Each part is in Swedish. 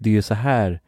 det är ju så här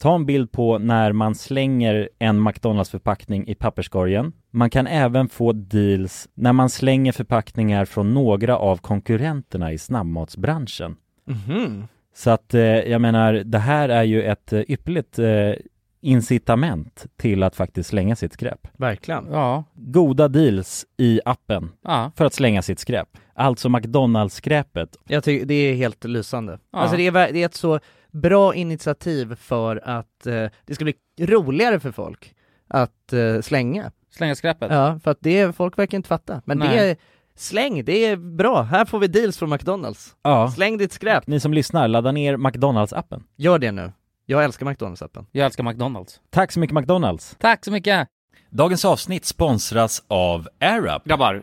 ta en bild på när man slänger en McDonalds-förpackning i papperskorgen. Man kan även få deals när man slänger förpackningar från några av konkurrenterna i snabbmatsbranschen. Mhm. Så att eh, jag menar, det här är ju ett eh, ypperligt eh, incitament till att faktiskt slänga sitt skräp. Verkligen. Ja. Goda deals i appen Ja. för att slänga sitt skräp. Alltså McDonalds-skräpet. Jag tycker det är helt lysande. Ja. Alltså det är, det är ett så bra initiativ för att eh, det ska bli roligare för folk att eh, slänga. Slänga skräpet. Ja, för att det, folk verkar inte fatta. Men det Nej. är, släng, det är bra. Här får vi deals från McDonalds. Ja. Släng ditt skräp. Ni som lyssnar, ladda ner McDonalds-appen. Gör det nu. Jag älskar McDonalds-appen. Jag älskar McDonalds. Tack så mycket McDonalds! Tack så mycket! Dagens avsnitt sponsras av AirUp. Grabbar,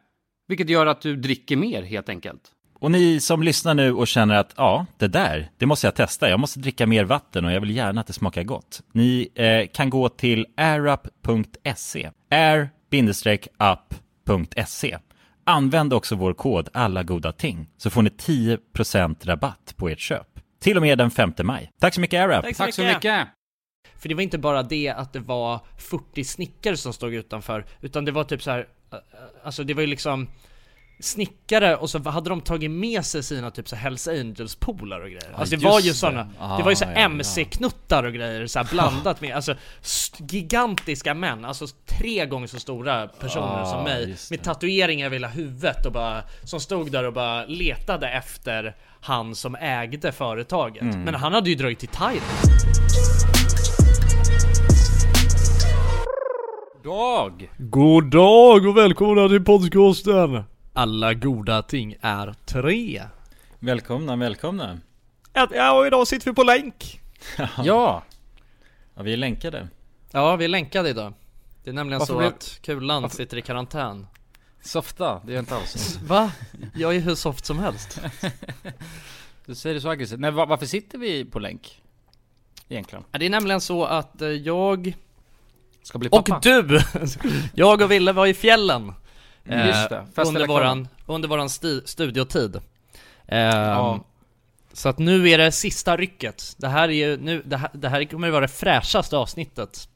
Vilket gör att du dricker mer helt enkelt. Och ni som lyssnar nu och känner att ja, det där, det måste jag testa. Jag måste dricka mer vatten och jag vill gärna att det smakar gott. Ni eh, kan gå till airup.se. air-up.se. Använd också vår kod alla goda ting så får ni 10% rabatt på ert köp. Till och med den 5 maj. Tack så mycket AirUp! Tack så mycket. För det var inte bara det att det var 40 snickare som stod utanför, utan det var typ så här, alltså det var ju liksom snickare och så hade de tagit med sig sina typ så Hells Angels polare och grejer. Alltså det var ju sådana, det. var ju så Ah. MC-knuttar och grejer så blandat med, alltså gigantiska män, alltså tre gånger så stora personer Ah, som mig, just med tatueringar över hela huvudet och bara, som stod där och bara letade efter han som ägde företaget. Mm. Men han hade ju dragit till Thailand. Dag! God dag och välkomna till podcasten! Alla goda ting är tre. Välkomna, välkomna! Ja, och idag sitter vi på länk. Ja, Ja, vi är länkade. Ja, vi är länkade idag. Det är nämligen Varför så blev- att Kulan sitter i karantän. softa. Det är inte alls. Va? Jag är hur soft som helst. Du säger det så aggressivt. Nej, va- varför sitter vi på länk? Egentligen. Det är nämligen så att eh, jag Ska bli och pappa. du, jag och Ville var i fjällen. eh, Just det, fest under våran, under våran sti, studiotid. Ehm, Ja. Så att nu är det sista rycket. Det här är ju, nu, det här, det här kommer ju vara det fräschaste avsnittet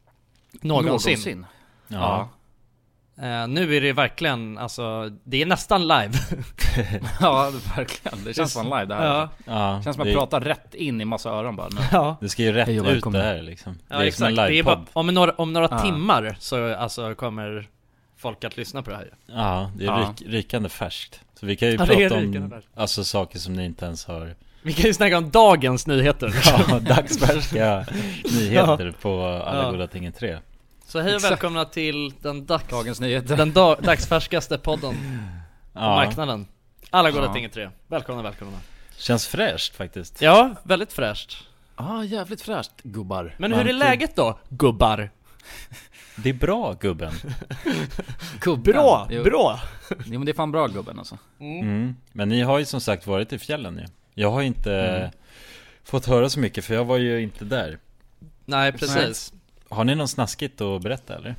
någonsin. Ja. Eh, nu är det verkligen, alltså, det är nästan live. Ja, verkligen. Det känns som live det här. ja. ja känns som att det, jag pratar rätt in i massa öron bara. nu. ja. det ska ju rätt ut det här liksom. Ja det är exakt, det är bara, om några, om några Ja. timmar så alltså kommer folk att lyssna på det här. Ja, det är Ja. Rik, rikande färskt. Så vi kan ju prata rykande om färskt. alltså, saker som ni inte ens har Vi kan ju snacka om dagens nyheter ja, dagsfärska nyheter på Alla Ja. goda ting är tre. Så hej och Exakt. välkomna till den, dags, Dagens nyheter. den da, dagsfärskaste podden på Ja, marknaden Alla goda Ja. ting är tre, välkomna välkomna känns fräscht faktiskt. Ja, väldigt fräscht ah, jävligt fräscht gubbar. Men hur är Varmt. läget då, gubbar? Det är bra gubben. Gubben. Bra, jo. bra! Jo men det är fan bra gubben alltså. Mm. Men ni har ju som sagt varit i fjällen ju. Jag har inte Mm. fått höra så mycket för jag var ju inte där. Nej precis Har ni något snaskigt att berätta eller?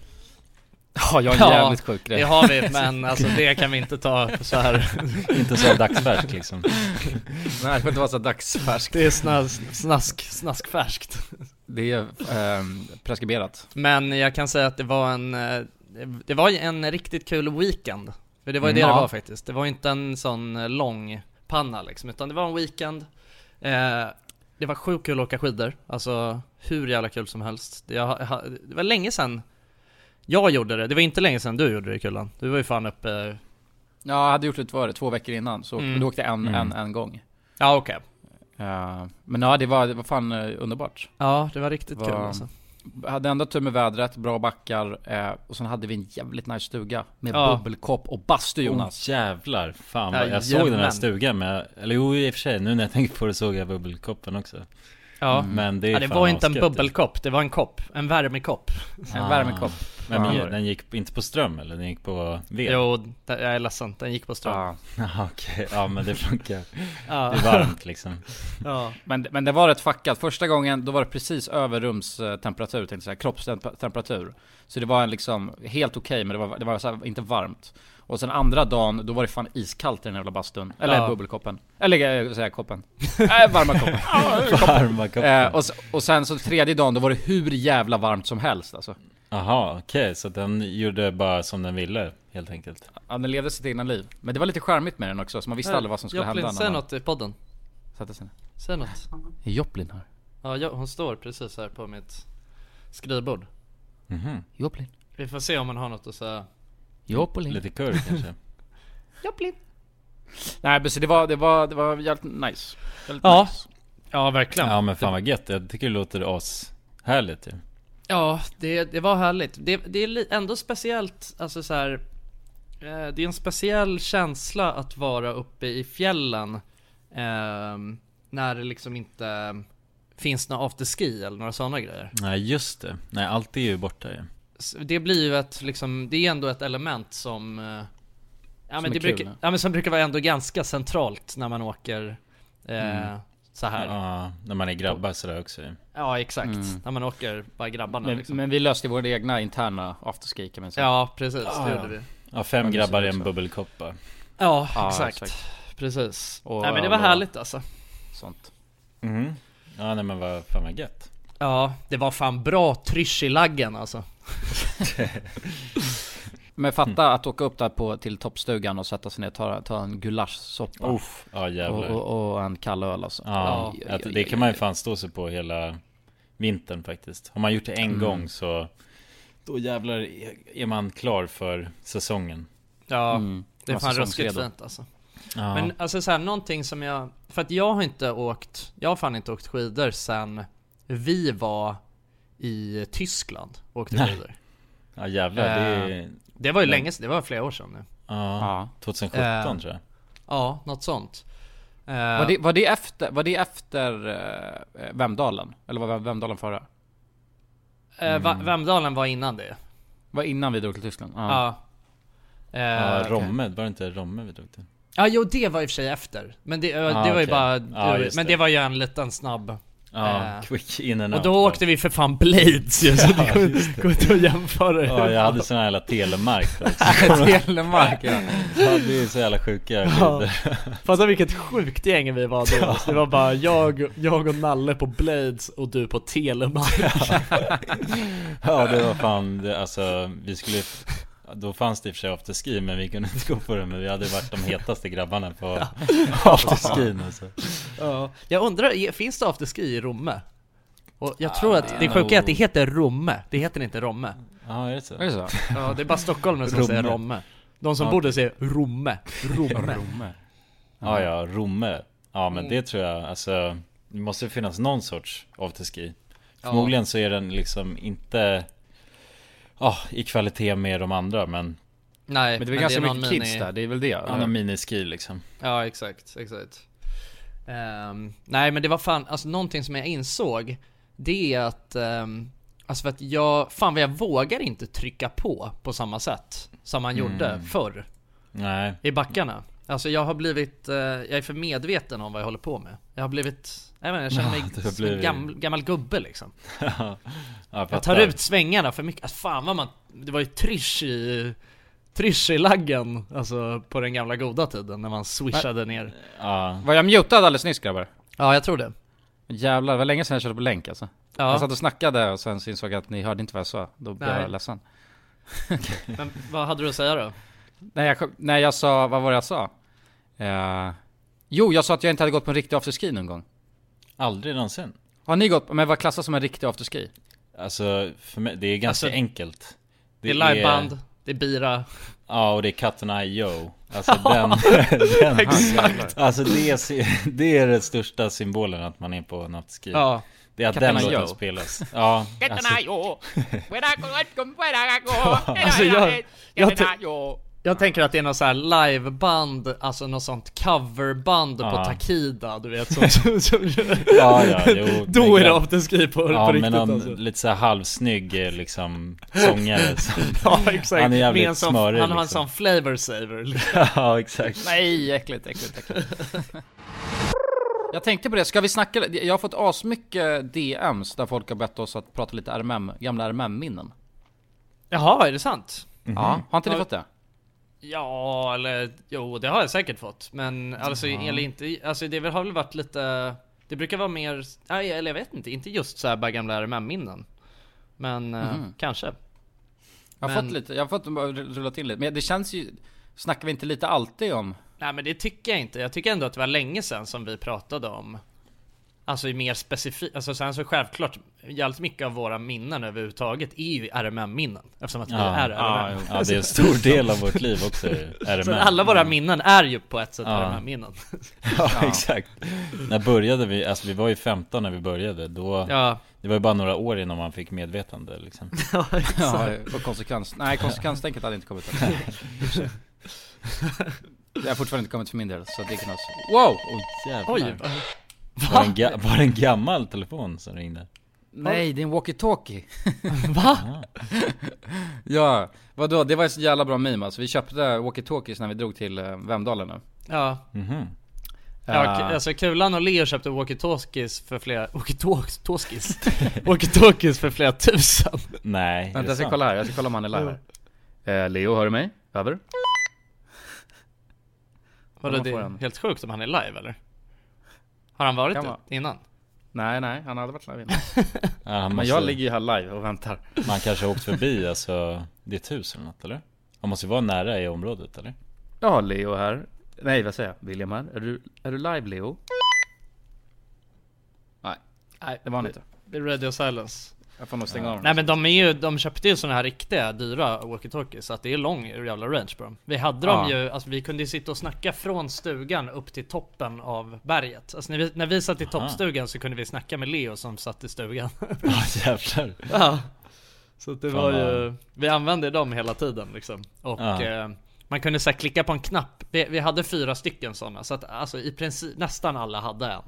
Ja, jag har en Ja, jävligt sjuk Det grej. har vi, men alltså det kan vi inte ta så här. inte så dagsfärsk liksom. Nej, det får inte vara så dagsfärskt. Det är snask, snask, snaskfärskt Det är ehm, preskriberat. Men jag kan säga att det var en, eh, det var en riktigt kul weekend För det var ju det Mm. det Ja. var faktiskt, det var inte en sån eh, lång panna liksom, utan det var en weekend eh, Det var sjukt kul att åka skidor, alltså hur jävla kul som helst det, jag, jag, det var länge sedan jag gjorde det, det var inte länge sedan du gjorde det Kullan Du var ju fan uppe, Ja, jag hade gjort det, var det, två veckor innan. Så Mm. då åkte jag en, Mm. en, en gång. ja okej Eh, men ja, det var, det var fan eh, underbart. Ja, det var riktigt Var- kul alltså hade ändå tur med vädret, bra backar eh, och sen hade vi en jävligt nice stuga med Ja. bubbelkopp och bastu Jonas. Åh, jävlar, fan vad, jag såg den här stugan med, eller jo i och för sig, nu när jag tänker på det såg jag bubbelkoppen också. Ja, Mm. Men det ja det var inte en asgött. bubbelkopp, det var en kopp, en värmekopp En Ah. värmekopp. Men Ja. den gick inte på ström eller? Den gick på ved? Jo, det- jag är ledsen, den gick på ström. Ja. Ja, Okej, ja men det funkar. Ja. Det är varmt liksom. Ja. Men, men det var rätt fuckat. Första gången då var det precis över rumstemperatur, tänkte jag säga, kroppstemperatur. Så det var en liksom helt okej, men det var, det var så här, inte varmt. Och sen andra dagen, då var det fan iskallt i den jävla bastun. Eller Ja. bubbelkoppen. Eller äh, säga koppen. äh, varma koppen. Varma koppen. Eh, och, och sen så tredje dagen, då var det hur jävla varmt som helst alltså. Jaha, okej, så den gjorde bara som den ville helt enkelt. Ja, den levde sitt egna liv. Men det var lite charmigt med den också, så man visste aldrig vad som skulle Joplin, hända. säg när man något i podden. satte sig ner. Säg något. Är Joplin här? Ja, jo, hon står precis här på mitt skrivbord. Mhm. Joplin. Vi får se om hon har något att säga. Joplin. Lite kurr kanske. Joplin. Nej men så det var, det var, det var jävligt nice. Jävligt Ja. nice. Ja, verkligen. Ja men fan vad gött, jag tycker det låter as härligt ju. Ja, det, det var härligt. Det, det är ändå speciellt, alltså så här. Eh, det är en speciell känsla att vara uppe i fjällen. ehm, när det liksom inte finns några afterski eller några sådana grejer. Nej just det, nej allt är ju borta ju. Det blir ju ett liksom, det är ändå ett element som... eh, Ja men det brukar, ja. ja men som brukar vara ändå ganska centralt när man åker eh, så här. Ja, Ja, när man är grabbar sådär också ju. exakt. Mm. När man åker bara grabbarna Men, liksom. men vi löste våra egna interna afterski kan man säga. Ja precis, det Ja, gjorde vi. Ja, fem Ja, det grabbar i en också. bubbelkopp bara. Ja, Ja, exakt. exakt. Precis. Och, Nej men det var ja, härligt alltså. Sånt. Mhm. Ja nej men vad fan vad gött. Ja, det var fan bra trysch i laggen alltså. Men fatta att åka upp där på, till toppstugan och sätta sig ner och ta, ta en gulaschsoppa. Uff, ja och, jävlar. och, och en kall öl alltså. Ja, Oj, oj, att oj, det oj, kan man ju fan stå sig på hela vintern faktiskt. Har man gjort det en Mm. gång så då jävlar är- man klar för säsongen. Ja, Mm. det är fan ruskigt fint alltså. Ja. Men alltså så här, någonting som jag... För att jag har inte åkt... Jag har fan inte åkt skidor sen vi var i Tyskland och åkte Nej. skidor. ja jävlar, det är... Det var ju länge sedan, det var flera år sedan nu. Ja, Ja. 2017 Eh, tror jag. Ja, något sånt. Eh, Var det, var det efter, var det efter eh, Vemdalen? Eller var Vemdalen före? eh, Va- Mm. Vemdalen var innan det. Var innan vi drog till Tyskland? Ja. Eh, Ja, okej. Romme, var det inte Romme vi drog till? Ja, jo det var i och för sig efter. Men det, eh, Ah, det var ju bara... Just men det. det var ju en liten snabb... Ja, Eh, quick in and Och out då åkte vi för fan Blades ju, så det går- går inte att jämföra Ja, jag hade sån här jävla telemark. Telemark ja. Ja, det är så jävla sjuka Ja. bilder. Fatta vilket sjukt gäng vi var då. Det var bara jag, jag och Nalle på Blades och du på Telemark. Ja det var fan, det, alltså vi skulle Då fanns det i och för sig afterski men vi kunde inte gå på det Men vi hade varit de hetaste grabbarna på afterskin alltså. Ja. Jag undrar, finns det afterski i Romme? Och jag Ja, tror att det sjuka är att det heter Romme, det heter inte Romme. Ja är det så? Är det så? Ja, det är bara stockholmare som säger Romme. Romme. De som Ja, borde säga Romme. Romme. Romme. Ja ja, Romme Ja men Mm. det tror jag, alltså Det måste finnas någon sorts afterski Ja. Förmodligen så är den liksom inte Ja, i kvalitet med de andra men Nej, Men det är väl ganska någon mycket kids mini- där, det är väl det? Han har miniski liksom Ja, exakt, exakt. Ehm, nej men det var fan, alltså någonting som jag insåg, det är att, um, alltså för att jag, fan vad jag vågar inte trycka på på samma sätt som man gjorde Mm. förr Nej i backarna. Alltså jag har blivit, eh, jag är för medveten om vad jag håller på med. Jag har blivit, jag inte, jag känner Ja, mig har som en gammal, gammal gubbe liksom. Ja, jag Jag tar ut svängarna för mycket, alltså, fan vad man, det var ju trish i Trish i laggen, alltså på den gamla goda tiden när man swishade ner Ja, Var jag mutad alldeles nyss grabbar? Ja jag tror det Jävlar, det var länge sedan jag körde på länk alltså. Jag Ja, satt och snackade och sen så insåg jag att ni hörde inte vad jag sa. Då blev Nej. jag ledsen. men vad hade du att säga då? Nej jag, nej, jag sa, vad var det jag sa? Eh, jo, jag sa att jag inte hade gått på en riktig afterski någon gång. Aldrig någonsin. Har ni gått, men vad klassas som en riktig afterski? Alltså, för mig, det är ganska Alltså, enkelt. Det är liveband, det är bira. Ja, och det är Cut and Eye Joe Alltså den, den Exakt. Alltså det är, det är den största symbolen att man är på en afterski. Ja, Det är att den låten spelas. Ja, alltså, alltså jag, jag, Jag tänker att det är något så här liveband, alltså något sånt coverband på Ja. Takida, du vet som, som, som Ja, ja, jo, Då men är det afterski på, Ja på riktigt någon alltså. lite såhär halvsnygg eh, liksom sångare som, Ja exakt, Han är jävligt Med en sån, smörig, Han har en liksom. sån flavor saver liksom. Ja exakt Nej, äckligt, äckligt, äckligt. Jag tänkte på det, ska vi snacka, jag har fått asmycket DMs där folk har bett oss att prata lite RMM, gamla RMM-minnen. Jaha, är det sant? Ja, har inte ni fått det? Ja, eller jo, det har jag säkert fått. Men alltså, eller inte, alltså det har väl varit lite Det brukar vara mer, nej, eller jag vet inte, inte just så här bara gamla RMM-minnen Men eh, kanske. Jag har Men- fått lite, jag har fått rulla till lite, men det känns ju, snackar vi inte lite alltid om? Nej men det tycker jag inte, jag tycker ändå att det var länge sedan som vi pratade om Alltså i mer specifikt, alltså sen så självklart Jävligt mycket av våra minnen överhuvudtaget är ju RMM-minnen Eftersom att vi Ja, är ja, RMM ja, det är en stor del av vårt liv också RMM Så alla våra minnen är ju på ett sätt Ja. RMM-minnen Ja exakt. När började vi, alltså vi var ju 15 när vi började då Ja, Det var ju bara några år innan man fick medvetande liksom. Ja Ja, exakt och konsekvens, nej konsekvenstänket hade inte kommit än. Det har fortfarande inte kommit för min del, så det är knas. Wow! oh, jävlar. Oj? Var, det en ga- var det en gammal telefon som ringde? Nej, det är en walkie-talkie va? Ja, vadå? Det var en så jävla bra meme alltså. Vi köpte walkie-talkies när vi drog till eh, Vemdalen nu Ja, Mhm ja Eh, k- alltså Kulan och Leo köpte walkie-talkies för flera, walkie-talkies? walkie-talkies för flera tusen Nej, Vänta jag ska sant? kolla här, jag ska kolla om han är live här eh, Leo, hör du mig? Över? Vadå det är en- helt sjukt om han är live eller? Har han varit det innan? Nej nej, han hade varit live innan Ja, han Men måste, jag ligger ju här live och väntar Man kanske har åkt förbi alltså ditt hus eller något eller? Han måste ju vara nära i området eller? Ja, Leo här Nej vad säger jag? William här, är du, är du live Leo? Nej, Nej, det var han inte Det är radio silence Jag får nog stänga av Nej men de är ju, de köpte ju såna här riktiga dyra walkie-talkies så att det är lång jävla range på dem. Vi hade dem Ja. ju, alltså vi kunde ju sitta och snacka från stugan upp till toppen av berget. Alltså när vi, när vi satt i toppstugan så kunde vi snacka med Leo som satt i stugan. Ja jävlar. Ja. Så det Fan var ju, vi använde dem hela tiden liksom. Och Ja. eh, man kunde så klicka på en knapp. Vi, vi hade fyra stycken sådana så att alltså i princip nästan alla hade en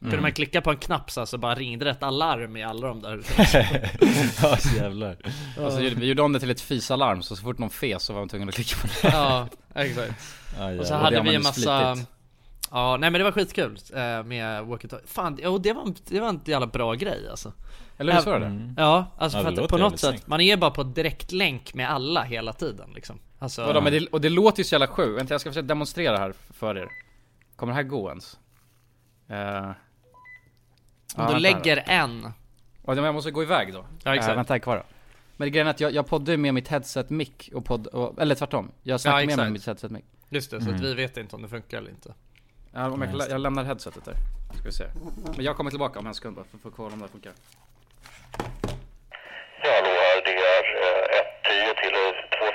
Kunde Mm. man klicka på en knapp så, här, så bara ringde det ett alarm i alla de där Ja jävlar Alltså, vi gjorde om det till ett fisalarm, så så fort någon fes så var man tvungen att klicka på det Ja, exakt ja, Och så jävlar. hade vi en massa flitigt. Ja, nej men det var skitkul eh, med walkie-talkie Fan, jo det var, det var en jävla bra grej alltså Eller hur det? Mm. Ja, alltså Ja, för att på något sätt, snyggt. man är bara på direktlänk med alla hela tiden liksom Alltså, Vadå, men det, och det låter ju så jävla sjukt, vänta jag ska försöka demonstrera här för er Kommer det här gå ens? Uh, om du lägger en. Och jag måste gå iväg då? Ja, exakt. Eh, vänta här kvar då. Men grejen är att jag, jag poddar med mitt headset mic och podd, och, eller tvärtom. Jag snackar Ja, med mig mitt headset mic Just det, så Mm. att vi vet inte om det funkar eller inte. Ja, om jag, jag lämnar headsetet där, ska vi se. Men jag kommer tillbaka om en sekund bara för, för att kolla om det funkar. Ja, hallå här. Det är eh, 1.10 till eh,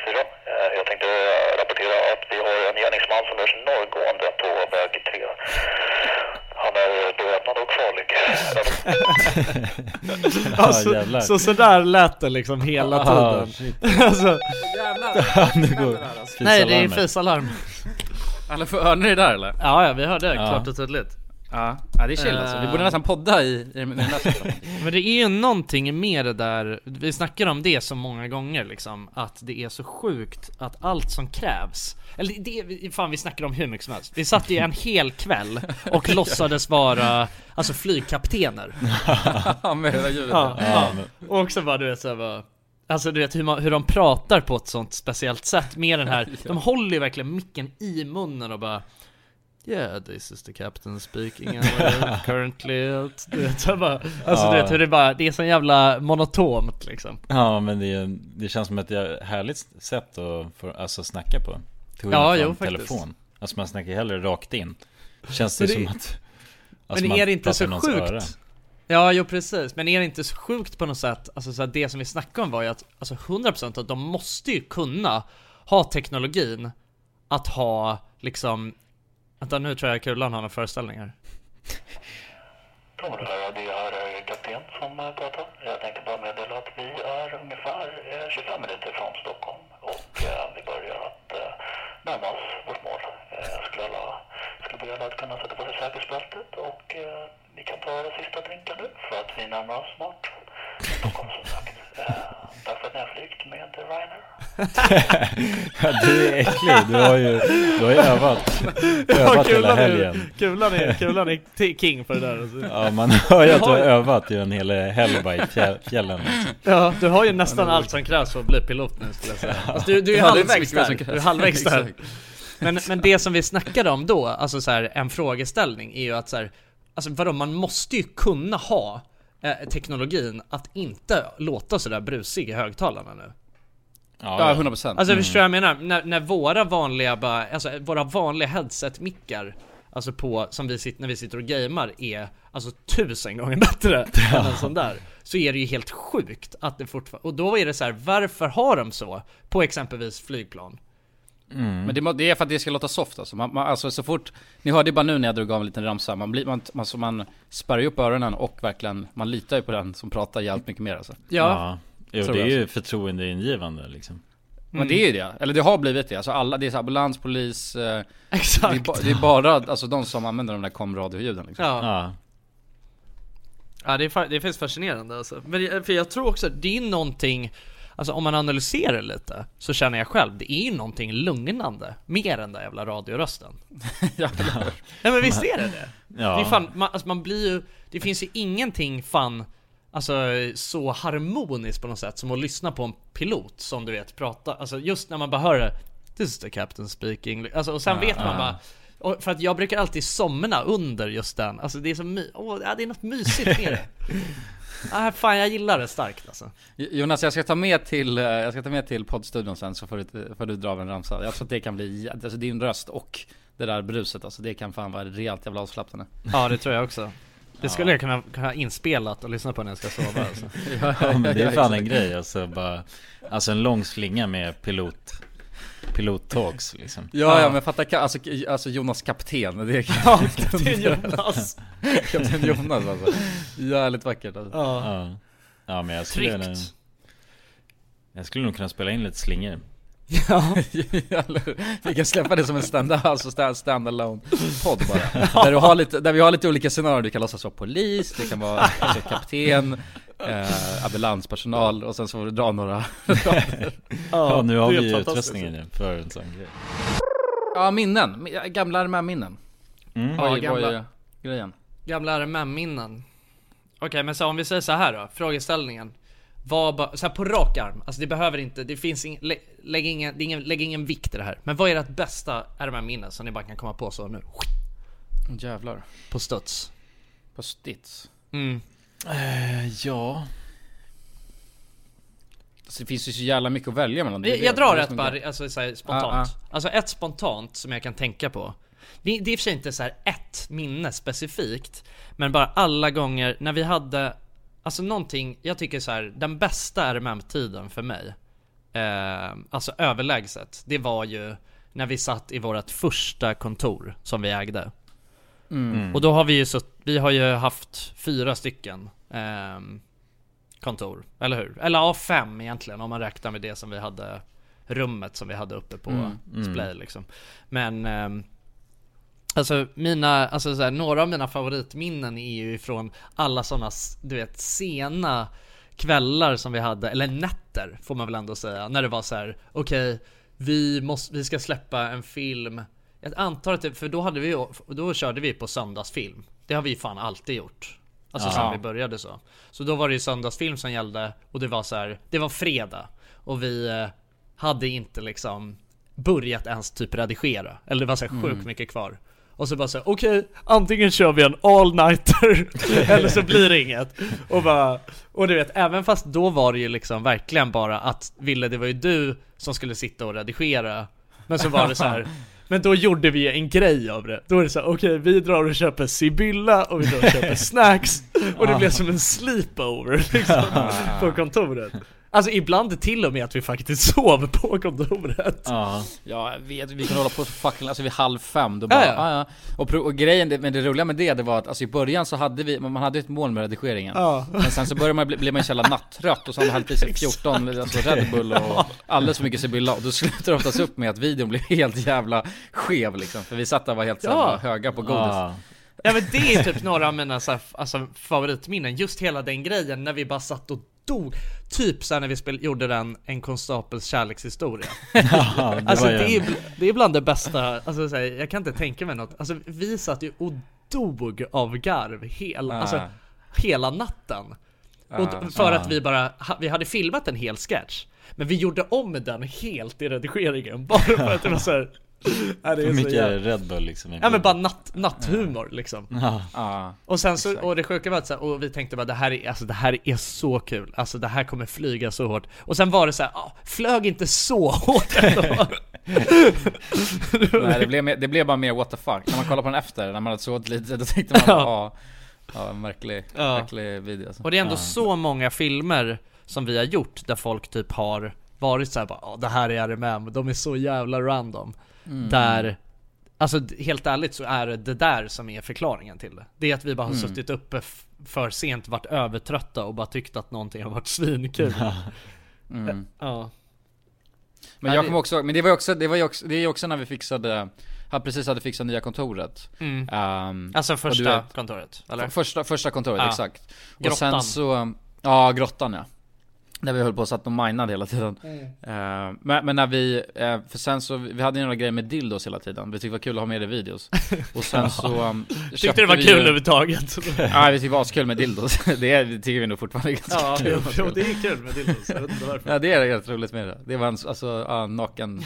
2.4. Eh, Jag tänkte eh, rapportera att vi har en gärningsman som är norrgående på väg 3. Han är eh, farlig. Ja jävlar. Så sådär lät det liksom hela Ah, tiden. alltså, Ja, nu går. Nej det är fisalarm Eller för, hörde ni det där eller? Ja ja, vi hörde det Ja. klart och tydligt Ja, ja det är chill alltså, vi Eh. borde nästan podda i, i den här Men det är ju någonting med det där, vi snackar om det så många gånger liksom Att det är så sjukt att allt som krävs Eller det, fan vi snackar om hur mycket som helst. Vi satt ju en hel kväll och låtsades vara, alltså flygkaptener. Ja, med hela ljudet Ja, Ja, Och också bara du vet såhär bara Alltså du vet hur, man, hur de pratar på ett sånt speciellt sätt med den här De håller ju verkligen micken i munnen och bara Yeah, this is the captain speaking currently. Du så bara, alltså du Ja. vet hur det bara, det är så jävla monotont liksom Ja men det, det känns som ett härligt sätt att få, alltså, snacka på Till Ja, jo, från faktiskt. telefon Alltså man snackar hellre rakt in Känns det, det- som att alltså, Men är det inte så sjukt? öra. Ja, jo precis, men är det inte så sjukt på något sätt, alltså så det som vi snackade om var ju att, alltså 100% att de måste ju kunna ha teknologin att ha liksom Vänta, nu tror jag Kulan har några föreställningar. Tombola Radio här är kapten som eh, pratar. Jag tänkte bara meddela att vi är ungefär eh, 25 minuter från Stockholm och eh, vi börjar att närma oss vårt mål. Jag skulle, alla, skulle be att kunna sätta på sig säkerhetsbältet och vi kan ta våra sista drinkar nu för att vi närmar oss snart Därför att jag har flygt med Ryanair. Ja, du är äcklig, du har ju, du har ju övat, övat hela helgen Kulan är, kulan är king på det där alltså. Ja man hör ju att du har övat i en hel helg bara i fjä- fjällen. Ja, du har ju nästan allt som krävs för att bli pilot nu skulle jag säga alltså, du, du är Ja, det är inte halvvägs där, du är halvvägs där men, men det som vi snackade om då, alltså så här, en frågeställning är ju att så här, Alltså vadå, man måste ju kunna ha eh, teknologin att inte låta sådär brusig i högtalarna nu. Ja, 100% Alltså förstår du vad jag menar? När, när våra vanliga bara, alltså våra vanliga headset-mickar Alltså på, som vi sitter, när vi sitter och gamer är alltså tusen gånger bättre än en sån där Så är det ju helt sjukt att det fortfarande, och då är det så här, varför har de så? På exempelvis flygplan Men det, det är för att det ska låta soft alltså. Man, man, alltså så fort, ni hörde ju bara nu när jag drog av en liten ramsa, man, blir, man, man, så man spärrar ju upp öronen och verkligen, man litar ju på den som pratar jävligt mycket mer alltså. Ja, Ja, jo, det är ju förtroendeingivande liksom. Men det är ju det, eller det har blivit det. Alltså alla, det är så ambulans, polis, eh, det, är exakt. ba, det är bara alltså de som använder de där komradioljuden liksom. Ja, Ja, ja det, är, det finns fascinerande alltså. Men jag- för jag tror också, det är någonting Alltså om man analyserar lite så känner jag själv, det är ju någonting lugnande Mer än den jävla radiorösten. Ja, Nej men visst är det det? ja. Det är fan, man, alltså man blir ju, det finns ju ingenting fan Alltså så harmoniskt på något sätt som att lyssna på en pilot som du vet prata, alltså just när man bara hör det This is the captain speaking, alltså och sen vet man bara och för att jag brukar alltid somna under just den, alltså det är så my- ja, det är något mysigt med det ah, Fan jag gillar det starkt alltså Jonas jag ska ta med till, eh, jag ska ta med till poddstudion sen så får du, får du dra av en ramsa. Jag tror att det kan bli, alltså din röst och det där bruset alltså, det kan fan vara rejält jävla avslappnande. Ja det tror jag också Det skulle jag kunna, kunna ha inspelat och lyssna på när jag ska sova alltså. ja men det är fan en grej alltså bara Alltså en lång slinga med pilot Pilot-talks liksom. Ja, ja men fatta, alltså, alltså Jonas kapten, det är Ja, det är Jonas! kapten Jonas alltså. Jävligt vackert alltså. Ja, Ja, men jag skulle tryggt. Jag skulle nog kunna spela in lite slingor. Ja, Vi kan släppa det som en stand, alltså stand, stand-alone podd bara. Där, du har lite, där vi har lite olika scenarier, du kan låtsas vara polis, det kan vara alltså, kapten, eh, ambulanspersonal och sen så får du dra några Ja nu har vi ju utrustningen för en sån grej Ja minnen, gamla RMM-minnen mm. Ja, gamla. vad är grejen? Gamla RMM-minnen Okej men så om vi säger så här då, frågeställningen vad ba- så här på rak arm, alltså det behöver inte, det finns ing, lä, lägg, ingen, ingen, lägg ingen vikt i det här Men vad är ert bästa RMM-minne som ni bara kan komma på så nu? Jävlar, På studs på stits mm. Ja. Alltså, Det finns ju så jävla mycket att välja mellan det Jag, det. jag drar ett bara, alltså så här, spontant. Ah, Alltså ett spontant som jag kan tänka på. Det, det är i och för sig inte så här ett minne specifikt Men bara alla gånger när vi hade Alltså någonting, jag tycker så här, den bästa RMM-tiden för mig eh, Alltså överlägset, det var ju när vi satt i vårt första kontor som vi ägde Mm. Och då har vi ju så, vi har ju haft fyra stycken ehm, kontor, eller hur? Eller ja, fem egentligen om man räknar med det som vi hade Rummet som vi hade uppe på Mm, display liksom Men ehm, Alltså mina, alltså så här, några av mina favoritminnen är ju ifrån alla sådana, du vet, sena kvällar som vi hade, eller nätter får man väl ändå säga, när det var så här: okej, vi måste, vi ska släppa en film Jag antar att det, för då hade vi då körde vi på söndagsfilm Det har vi fan alltid gjort Alltså Ja. sen vi började så Så då var det ju söndagsfilm som gällde och det var så här, det var fredag Och vi eh, hade inte liksom börjat ens typ redigera Eller det var så här sjukt mycket kvar och så bara så här, okej, antingen kör vi en all-nighter eller så blir det inget. Och bara, och du vet, även fast då var det ju liksom verkligen bara att Ville, det var ju du som skulle sitta och redigera. Men så var det så här. Men då gjorde vi en grej av det. Då är det så okej, vi drar och köper Sibylla och vi drar och köper snacks. Och det blev som en sleepover liksom, på kontoret. Alltså ibland till och med att vi faktiskt sov på kontoret. Ja, Ja, jag vet, vi kunde hålla på så fucking, alltså vid halv fem, då bara, Ja, ja, ja. ja. Och, och grejen, men det roliga med det, det var att alltså i början så hade vi, man hade ett mål med redigeringen Ja. Men sen så började man bli, blev man så jävla nattrött och så hade man i sig 14 alltså Red Bull och alldeles för mycket Sibylla och då slutar det oftast upp med att videon blev helt jävla skev liksom För vi satt där och var helt så Ja. höga på godis ja. Ja men det är typ några av mina så här, alltså, favoritminnen, just hela den grejen när vi bara satt och dog Typ såhär när vi spel, gjorde den En konstapels kärlekshistoria. Ja, det Alltså det är, det är bland det bästa, alltså så här, jag kan inte tänka mig något. Alltså vi satt ju och dog av garv hela, Ah. alltså hela natten. Och d- för Ah. att vi bara, vi hade filmat en hel sketch. Men vi gjorde om den helt i redigeringen bara för att det var såhär ja, det är så mycket jävla- Red Bull liksom Ja men bara natt, natthumor liksom Ja, Ja. och sen så, och det sjuka var att så här, och vi tänkte bara det här är, alltså det här är så kul, alltså det här kommer flyga så hårt Och sen var det så här, ah, flög inte så hårt ändå Nej det blev, mer, det blev bara mer what the fuck. När man kollar på den efter, när man hade sovit lite, då tänkte man ja. Ja, en märklig, Ja. märklig video alltså. Och det är ändå Ja. så många filmer som vi har gjort där folk typ har varit såhär bara "Ja, det här är RMM, de är så jävla random Mm. Där Alltså helt ärligt så är det det där som är förklaringen till det Det är att vi bara har Mm. suttit uppe för sent, varit övertrötta och bara tyckt att någonting har varit svinkul Mm. Ja Men jag kommer också, men det var ju också, det var ju också, det är också när vi fixade, han precis hade fixat nya kontoret. mm. Ehm, Alltså och första vet- kontoret, eller? Första, första kontoret, Ja. exakt. Och Grottan. sen så, ja grottan ja. Där vi höll på och satt och minade hela tiden. Eh, men, men när vi, eh, för sen så, vi hade ju några grejer med dildos hela tiden. Vi tyckte det var kul att ha med det i videos. Och sen så um, Tyckte det var kul ju- överhuvudtaget Ja vi tyckte det var askul med dildos. det är, det tycker vi nog fortfarande är ganska Ja, kul. jo, det är kul med dildos, jag vet inte varför Ja det är rätt roligt med det. Det var en, alltså, ja, naken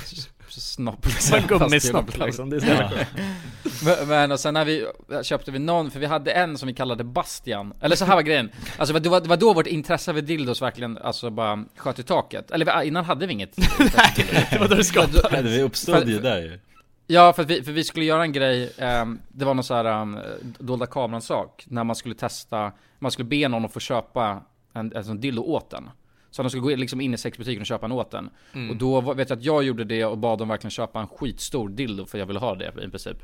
snopp Som en gummisnopp liksom, det är så jävla Ja. Men, men och sen när vi köpte vi någon, för vi hade en som vi kallade Bastian. Eller så här var grejen. Alltså det var, det var då vårt intresse för dildos verkligen, alltså bara sköt i taket. Eller vi- innan hade vi inget. Det var då det skapade Nej, det uppstod ju där ju. Ja för att vi, för vi skulle göra en grej, ehm, det var någon så här um, dolda kameran sak När man skulle testa, man skulle be någon att få köpa en, en sån dildo åt den så de skulle gå in- liksom in i sexbutiken och köpa en åt den Och då var- vet jag att jag gjorde det och bad dem verkligen köpa en skitstor dildo för jag ville ha det i princip.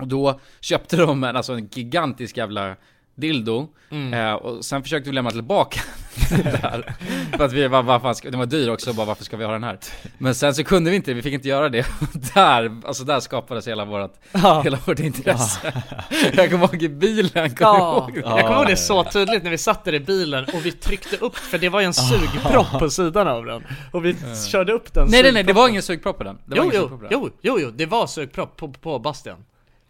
Och då köpte de en, alltså en gigantisk jävla dildo eh, Och sen försökte vi lämna tillbaka den där. För att vi var, vad fan ska, den var dyr också, bara varför ska vi ha den här? Men sen så kunde vi inte, vi fick inte göra det. Och där, alltså där skapades hela vårt, Ja. hela vårt intresse. Jag kommer ihåg i bilen, kommer Ja, ihåg det? jag kommer ihåg det så tydligt när vi satt där i bilen och vi tryckte upp, för det var ju en sugpropp på sidan av den. Och vi körde upp den Nej nej nej, det var ingen sugpropp på den. Det Jo jo, på jo, jo, jo, det var sugpropp på, på Bastian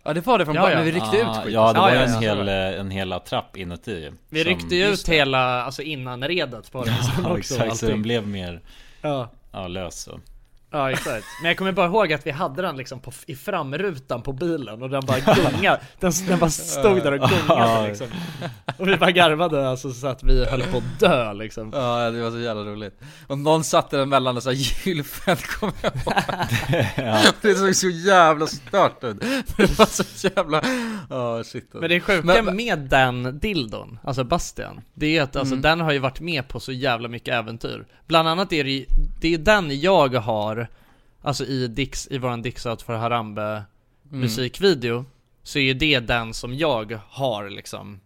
Ja det var det från Ja, början, ja. men vi ryckte ut Ah, skiten Ja det var ju ja, en ja. hel, eh, en hel attrapp inuti Vi som- ryckte ju ut hela, alltså innanredet på den Ja också exakt, så allting. den blev mer, ja. ja lös så ja exakt, men jag kommer bara ihåg att vi hade den liksom på, i framrutan på bilen och den bara gungade, den, den bara stod där och gungade liksom. Och vi bara garvade alltså så att vi höll på att dö liksom. Ja det var så jävla roligt. Och någon satte den mellan här gylfen kommer jag ihåg Det såg så jävla stört ut. Det var så jävla, ja shit alltså. Men det sjuka Men- med den dildon, alltså Bastian, det är att alltså, den har ju varit med på så jävla mycket äventyr. Bland annat är det det är den jag har, alltså i Dix, i våran Dix Out för Harambe musikvideo Så är ju det den som jag har liksom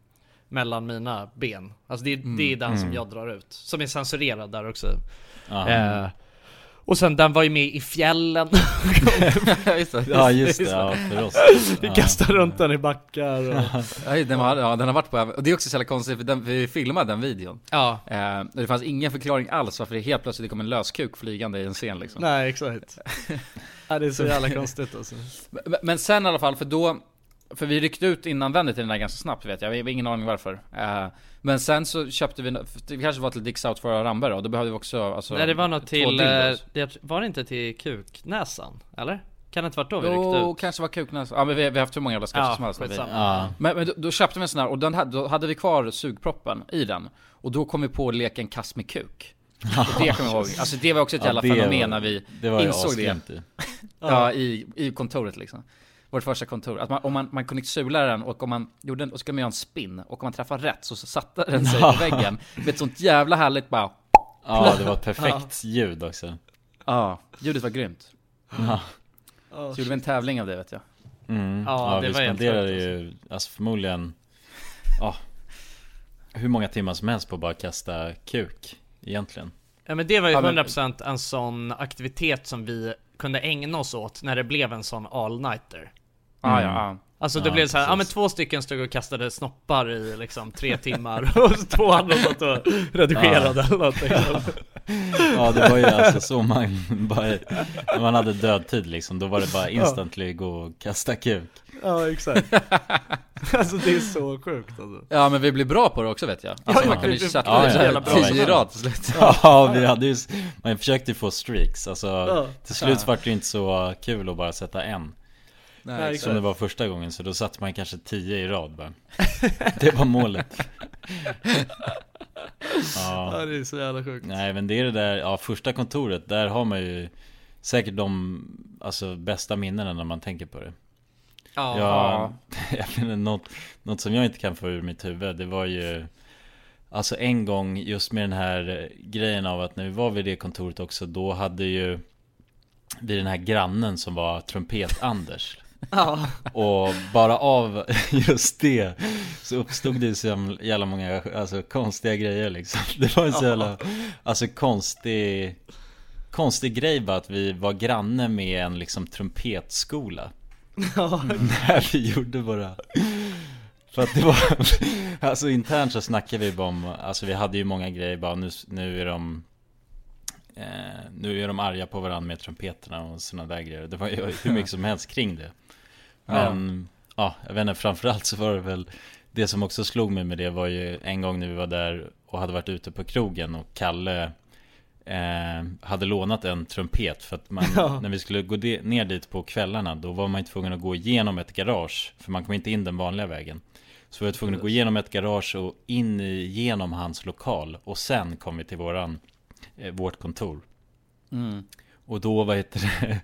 mellan mina ben. Alltså det, är- det är den som jag drar ut, som är censurerad där också. Ja, eh, Och sen den var ju med i fjällen. Ja just det, ja just det, ja för oss. Vi kastade runt den i backar och... ja, den, var, ja, den har varit på, och det är också så jävla konstigt för den, vi filmade den videon. Ja, eh, Det fanns ingen förklaring alls varför det helt plötsligt kom en löskuk flygande i en scen liksom. Nej exakt. Ja, Det är så jävla konstigt alltså. Men- Men sen i alla fall, för då För vi ryckte ut innan till den där ganska snabbt vet jag, vi har ingen aning varför. Eh, Men sen så köpte vi, det kanske var till Dix Out för Rambe då, då behövde vi också alltså, Nej det var två till, eh, det, var det inte till kuknäsan? Eller? Kan det inte varit då vi ryckte Jo, ut? kanske var kuknäs, ja men vi, vi har haft hur många jävla sketcher Ja, som helst. Ja, Men, men då, då köpte vi en sån här, och den, hade- då hade vi kvar sugproppen i den. Och då kom vi på leken kast med kuk. Och det kommer jag ihåg, alltså det var också ett Ja, jävla det fenomen var- när vi det var insåg det. ju. Ja, i, i kontoret liksom Vårt första kontor, att man, om man, man kunde sula den och om man gjorde en, och så skulle man göra en spin Och om man träffade rätt så satte den sig på väggen Med ett sånt jävla härligt bara Ja det var ett perfekt ljud också. Ja, ljudet var grymt. Ja, Så gjorde vi en tävling av det vet jag. Mm. Ja, ja det vi var spenderade ju, alltså. förmodligen Ja Hur många timmar som helst på att bara kasta kuk Egentligen. Ja men det var ju Ja, men- 100% en sån aktivitet som vi kunde ägna oss åt när det blev en sån all-nighter Ja, Mm. ja, ja Alltså det Ja, blev så här, ja men två stycken stod och kastade snoppar i liksom tre timmar och två andra satt och redigerade eller någonting. Ja. Det var ju alltså så man bara, när man hade dödtid liksom, då var det bara instantly gå och kasta kuk. Ja exakt. Alltså det är så sjukt alltså. Ja men vi blir bra på det också vet jag. Alltså Ja, man ja, kunde vi- ju sätta ja, det så ja, jävla ja, bra ja. tio i rad till slut. Ja vi hade ju, man försökte ju få streaks, alltså Ja. till slut var det ju inte så kul att bara sätta en Nej, Som det var första gången, så då satte man kanske tio i rad bara. Det var målet. Ja. Ja, det är så jävla sjukt. Nej men det är det där, ja första kontoret, där har man ju Säkert de, alltså bästa minnena när man tänker på det. Ja, Ja, jag något, något som jag inte kan få ur mitt huvud, det var ju Alltså en gång just med den här grejen av att när vi var vid det kontoret också, då hade ju Vi den här grannen som var Trumpet-Anders ja. Och bara av just det Så uppstod det ju så jävla många alltså, konstiga grejer liksom. Det var en så jävla Alltså konstig Konstig grej bara att vi var granne med en liksom trumpetskola. När vi gjorde våra För att det var Alltså internt så snackade vi bara om Alltså vi hade ju många grejer bara nu, nu är de eh, Nu är de arga på varandra med trumpeterna och sådana där grejer. Det var ju hur mycket som helst kring det Men ja, jag vet inte, framförallt så var det väl Det som också slog mig med det var ju en gång när vi var där och hade varit ute på krogen och Kalle eh, hade lånat en trumpet för att man, när vi skulle gå de, ner dit på kvällarna då var man inte tvungen att gå igenom ett garage för man kom inte in den vanliga vägen. Så vi var tvungna att gå igenom ett garage och in i, genom hans lokal och sen kom vi till våran, eh, vårt kontor. Mm. Och då, vad heter det,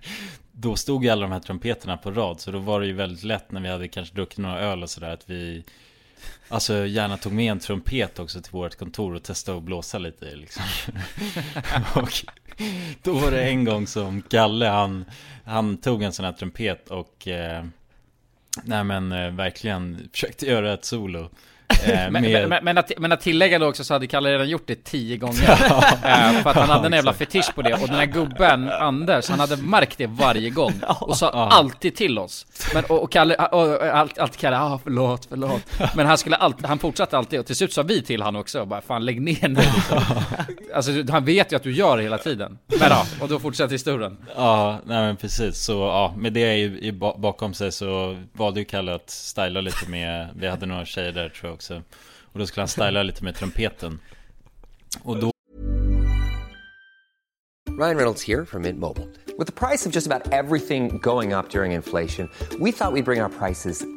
då stod ju alla de här trumpeterna på rad Så då var det ju väldigt lätt när vi hade kanske druckit några öl och sådär att vi Alltså gärna tog med en trumpet också till vårt kontor och testade att blåsa lite i liksom. Och då var det en gång som Kalle han Han tog en sån här trumpet och eh, Nej men eh, verkligen försökte göra ett solo. Men, med, men, men, att, men att tillägga då också så hade Kalle redan gjort det tio gånger. Eh, För att han hade en jävla fetisch på det. Och den här gubben, Anders, han hade märkt det varje gång. Och sa alltid till oss. Men, och, och Kalle, och, och, allt, alltid Kalle, ah förlåt, förlåt. Men han skulle alltid, han fortsatte alltid. Och till slut sa vi till han också bara Fan lägg ner nu. Liksom. Alltså han vet ju att du gör det hela tiden. Men ja, och då fortsätter historien. Ja, nej men precis. Så ja, med det i, i, ba- bakom sig så valde ju Kalle att styla lite med, vi hade några tjejer där tror jag också. Och då skulle han styla lite med trumpeten. Och då Ryan Reynolds här från Mint Mobile. Med priset på nästan allt som går upp under inflationen, trodde vi att vi skulle bring våra priser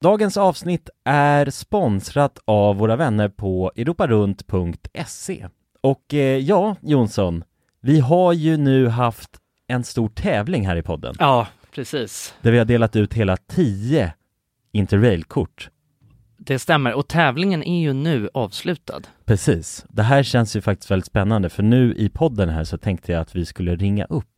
Dagens avsnitt är sponsrat av våra vänner på europarunt.se. Och eh, ja, Jonsson, vi har ju nu haft en stor tävling här i podden Ja, precis där vi har delat ut hela 10 Interrail-kort. Det stämmer, och tävlingen är ju nu avslutad Precis. Det här känns ju faktiskt väldigt spännande för nu i podden här så tänkte jag att vi skulle ringa upp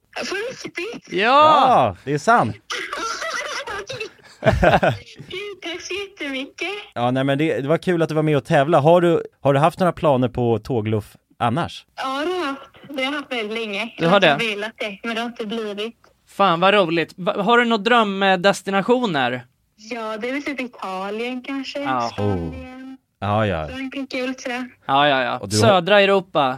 På riktigt? Ja! Ja, det är sant. Tack så jättemycket. Ja, nej men det, det var kul att du var med och tävla. Har du, har du haft några planer på tågluff annars? Ja, det har jag haft. Det har jag haft väldigt länge. Du har det? Jag har velat det, men det har inte blivit. Fan vad roligt. Va- Har du några drömdestinationer? Ja, det är väl typ Italien kanske. Ja. Spanien. Ja, ja. Frankrike, kul sådär. Ja, ja, ja. Har- Södra Europa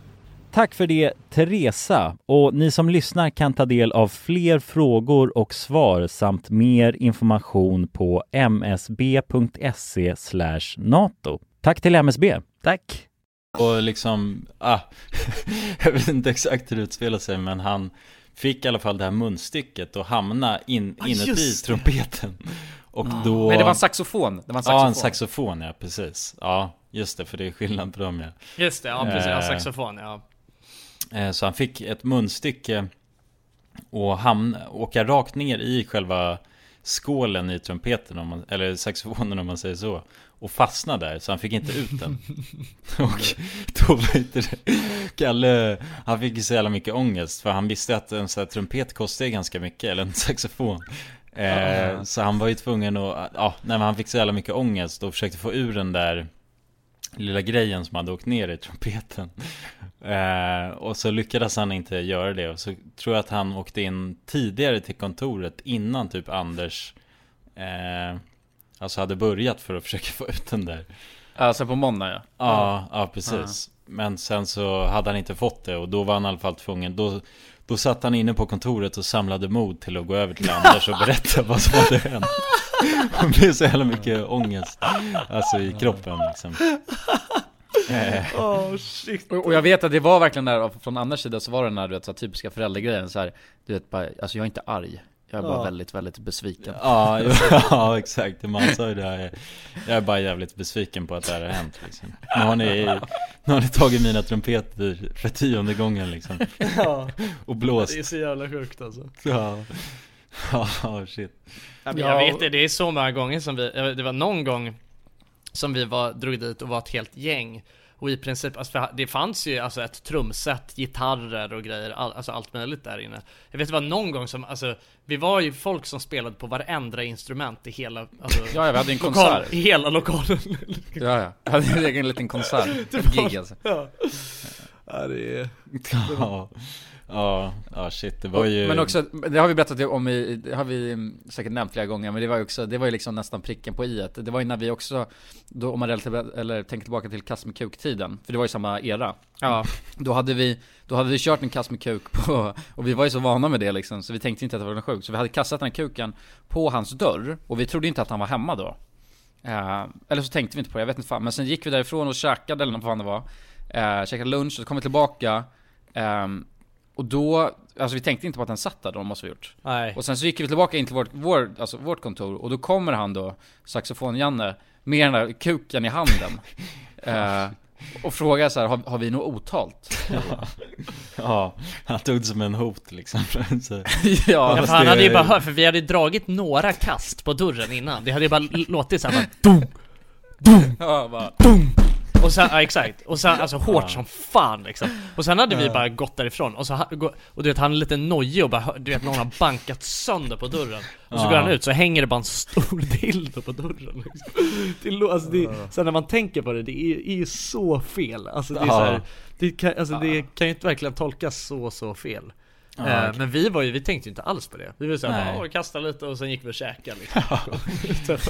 Tack för det Teresa och ni som lyssnar kan ta del av fler frågor och svar samt mer information på msb.se nato. Tack till MSB. Tack. Och liksom, ah, jag vet inte exakt hur det utspelar sig men han fick i alla fall det här munstycket och hamna in, Ah, inuti trumpeten. Och Ah. då... Nej, det var en saxofon. Det var en Ja, en saxofon. saxofon ja, precis. Ja, just det, för det är skillnad på dem ja. Just det, ja precis, ja, Eh, saxofon ja. Eh, Så han fick ett munstycke och hamna, åka rakt ner i själva skålen i trumpeten, om man, eller saxofonen om man säger så. Och fastna där, så han fick inte ut den. och då det, Kalle, han fick ju så jävla mycket ångest. För han visste att en sån här trumpet kostar ju ganska mycket, eller en saxofon. Eh, Ja. Så han var ju tvungen att, ja, när han fick så jävla mycket ångest och försökte få ur den där lilla grejen som hade åkt ner i trumpeten. Eh, och så lyckades han inte göra det. Och så tror jag att han åkte in tidigare till kontoret innan typ Anders eh, Alltså hade börjat för att försöka få ut den där. Alltså på måndag ja. Ja, ja precis. Men sen så hade han inte fått det och då var han i alla fall tvungen. Då, då satt han inne på kontoret och samlade mod till att gå över till Anders och berätta vad som hade hänt. Det blev så jävla mycket ångest. Alltså i kroppen liksom. Eh, Oh shit. Och och jag vet att det var verkligen där, från Anders sida så var det den där du vet, så här, typiska föräldragrejen så här, Du vet bara, alltså jag är inte arg Jag är bara Ja. väldigt, väldigt besviken Ja, ja exakt. Man sa ju det här. Jag är bara jävligt besviken på att det här har hänt liksom. Nu har ni, nu har ni tagit mina trumpeter för tionde gången liksom. Ja. Och blåst. Det är så jävla sjukt alltså. Ja. Ja, shit. Jag vet det, det är så många gånger som vi, det var någon gång som vi var, drog dit och var ett helt gäng och i princip, alltså det fanns ju alltså ett trumset, gitarrer och grejer, all, alltså allt möjligt där inne. Jag vet det var någon gång som, alltså vi var ju folk som spelade på varenda instrument i hela, alltså, Ja, ja, vi hade en lokal- konsert. I hela lokalen. Ja, ja, jag hade en egen liten konsert, Det var- gig alltså ja. Ja det är... Ja, ja, ja shit det var ju Men också, det har vi berättat om i, det har vi mm, säkert nämnt flera gånger Men det var ju också, det var ju liksom nästan pricken på i Det var ju när vi också, då, om man relativ- eller tänker tillbaka till kast med kuk-tiden För det var ju samma era. Ja. Då hade vi, då hade vi kört en kast med kuk på, och vi var ju så vana med det liksom Så vi tänkte inte att det var något sjukt. Så vi hade kastat den här kuken på hans dörr Och vi trodde inte att han var hemma då. Eh, Eller så tänkte vi inte på det, jag vet inte fan. Men sen gick vi därifrån och käkade eller vad fan det var uh, Käkade lunch, och så kom vi tillbaka ehm, Och då, alltså vi tänkte inte på att den satt där då, måste vi gjort Nej. Och sen så gick vi tillbaka in till vårt, vår, alltså vårt kontor Och då kommer han då, saxofon-Janne Med den där kuken i handen eh, Och frågar så här, har, har vi något otalt? Ja, han tog det som en hot liksom så, Ja, Ja, för han hade ju bara hört, för vi hade ju dragit några kast på dörren innan. Det hade ju bara låtit såhär bara dum, dum, Ja, bara, dum. Och sen, ja exakt, och sen alltså hårt som fan liksom. Och sen hade vi bara gått därifrån. Och så, och du vet han är lite nojig och bara, du vet någon har bankat sönder på dörren. Och så går han ut så hänger det bara en stor dildo på dörren liksom. det, alltså det, Sen när man tänker på det, det är, är ju så fel. Alltså det är så här, det kan, alltså det kan ju inte verkligen tolkas så så fel Eh, okej. Men vi var ju, vi tänkte ju inte alls på det. Vi var såhär, Nej. bara, "Åh, kasta lite och sen gick vi och käkade liksom.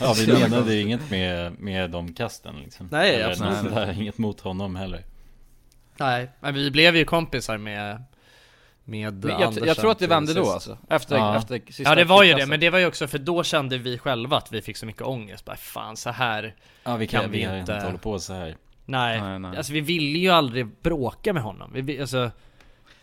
Ja. Vi menade ju inget med, med de kasten liksom. Nej, Eller absolut inte. Inget mot honom heller. Nej, men vi blev ju kompisar med Med jag, jag tror att det vände då alltså. Efter, Ja. efter sista Ja det var ju det, men det var ju också för då kände vi själva att vi fick så mycket ångest. Bara fan så här Ja vi kan, vi vi inte. inte- hålla på så här. Nej, Nej, nej. alltså vi ville ju aldrig bråka med honom. Vi, alltså, ville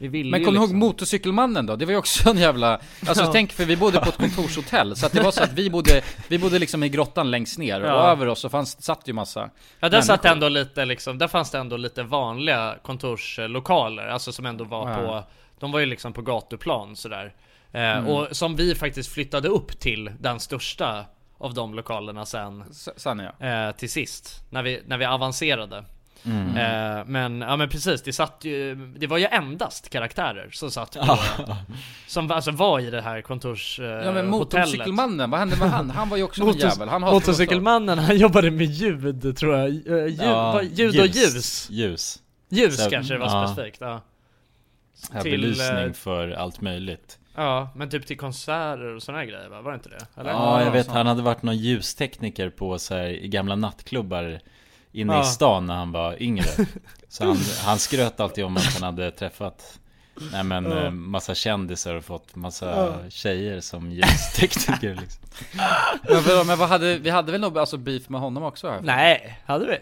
Men kommer du ihåg liksom- motorcykelmannen då? Det var ju också en jävla, alltså Ja. tänk för vi bodde på ett kontorshotell, så att det var så att vi bodde, vi bodde liksom i grottan längst ner, och Ja. över oss så fanns, satt ju massa Ja där satt människor. ändå lite liksom, där fanns det ändå lite vanliga kontorslokaler, alltså som ändå var Ja. på De var ju liksom på gatuplan sådär eh, Mm. Och som vi faktiskt flyttade upp till den största av de lokalerna sen Sen ja eh, Till sist, när vi, när vi avancerade Mm. eh, Men, ja men precis, det satt ju Det var ju endast karaktärer som satt på. Som alltså var i det här kontors eh, Ja men motorcykelmannen, vad hände med han? Han var ju också en jävel, han har Motorcykelmannen, han jobbade med ljud tror jag, Eh, ljud, Ja, ljud och ljus Ljus Ljus Så- kanske det var ja. specifikt, ja Ja, Till, belysning för allt möjligt Ja, men typ till konserter och här grejer va? Var det inte det? Eller? Ja, jag vet, han hade varit någon ljustekniker på så här, i gamla nattklubbar Inne Ja. i stan när han var yngre Så han, han skröt alltid om att han hade träffat Nej men Ja. eh, massa kändisar och fått massa Ja. tjejer som ljustekniker liksom Men, vad- men vad hade, vi hade väl nog alltså beef med honom också? här? Nej, hade vi?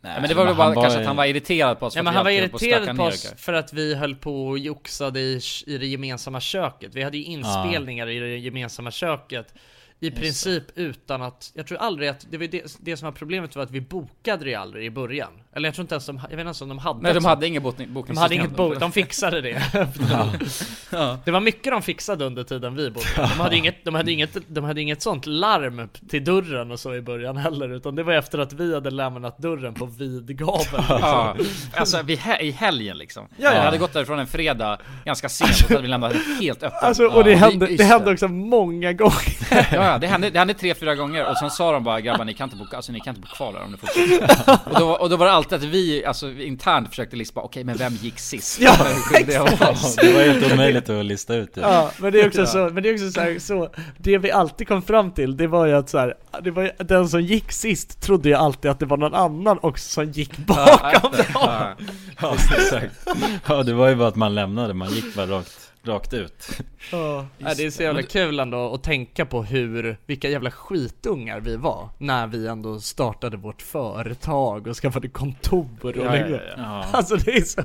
Nej, men det var väl bara kanske att han var irriterad på oss Ja för men att han var på irriterad på ner oss grejer. för att vi höll på och joxade i, i det gemensamma köket Vi hade ju inspelningar i det gemensamma köket I Just princip utan att, jag tror aldrig att, det var det, det som var problemet var att vi bokade det aldrig i början Eller jag tror inte ens de, jag vet inte ens om de hade Nej, de hade inget bokning- De bokningssystem. hade inget bok, de fixade det Ja. Det var mycket de fixade under tiden vi bodde De hade inget, de hade inget, de hade inget sånt larm till dörren och så i början heller Utan det var efter att vi hade lämnat dörren på vid gavel Ja, liksom. alltså vi he- i helgen liksom. Ja, ja. Vi hade gått därifrån en fredag ganska sent och så hade vi lämnat det helt öppet. Alltså, och det Ja. hände, det hände också många gånger Ja, ja, det hände, det hände tre, fyra gånger och sen sa de bara grabbar ni kan inte bo, alltså ni kan inte bo kvar där om ni fortsätter. och, då, och då var det alltid att vi, alltså internt försökte lista okej men vem gick sist? Ja? Det var helt omöjligt att lista ut det Ja, men det är också Ja. så, men det är också så, här, så Det vi alltid kom fram till, det var ju att så här, det var ju, den som gick sist trodde ju alltid att det var någon annan också som gick bakom dem Ja, ja exakt Ja det var ju bara att man lämnade, man gick bara rakt, rakt ut. Ja, Nej, det är så jävla kul ändå att tänka på hur, vilka jävla skitungar vi var När vi ändå startade vårt företag och skaffade kontor och Ja, ja, ja. Alltså det är så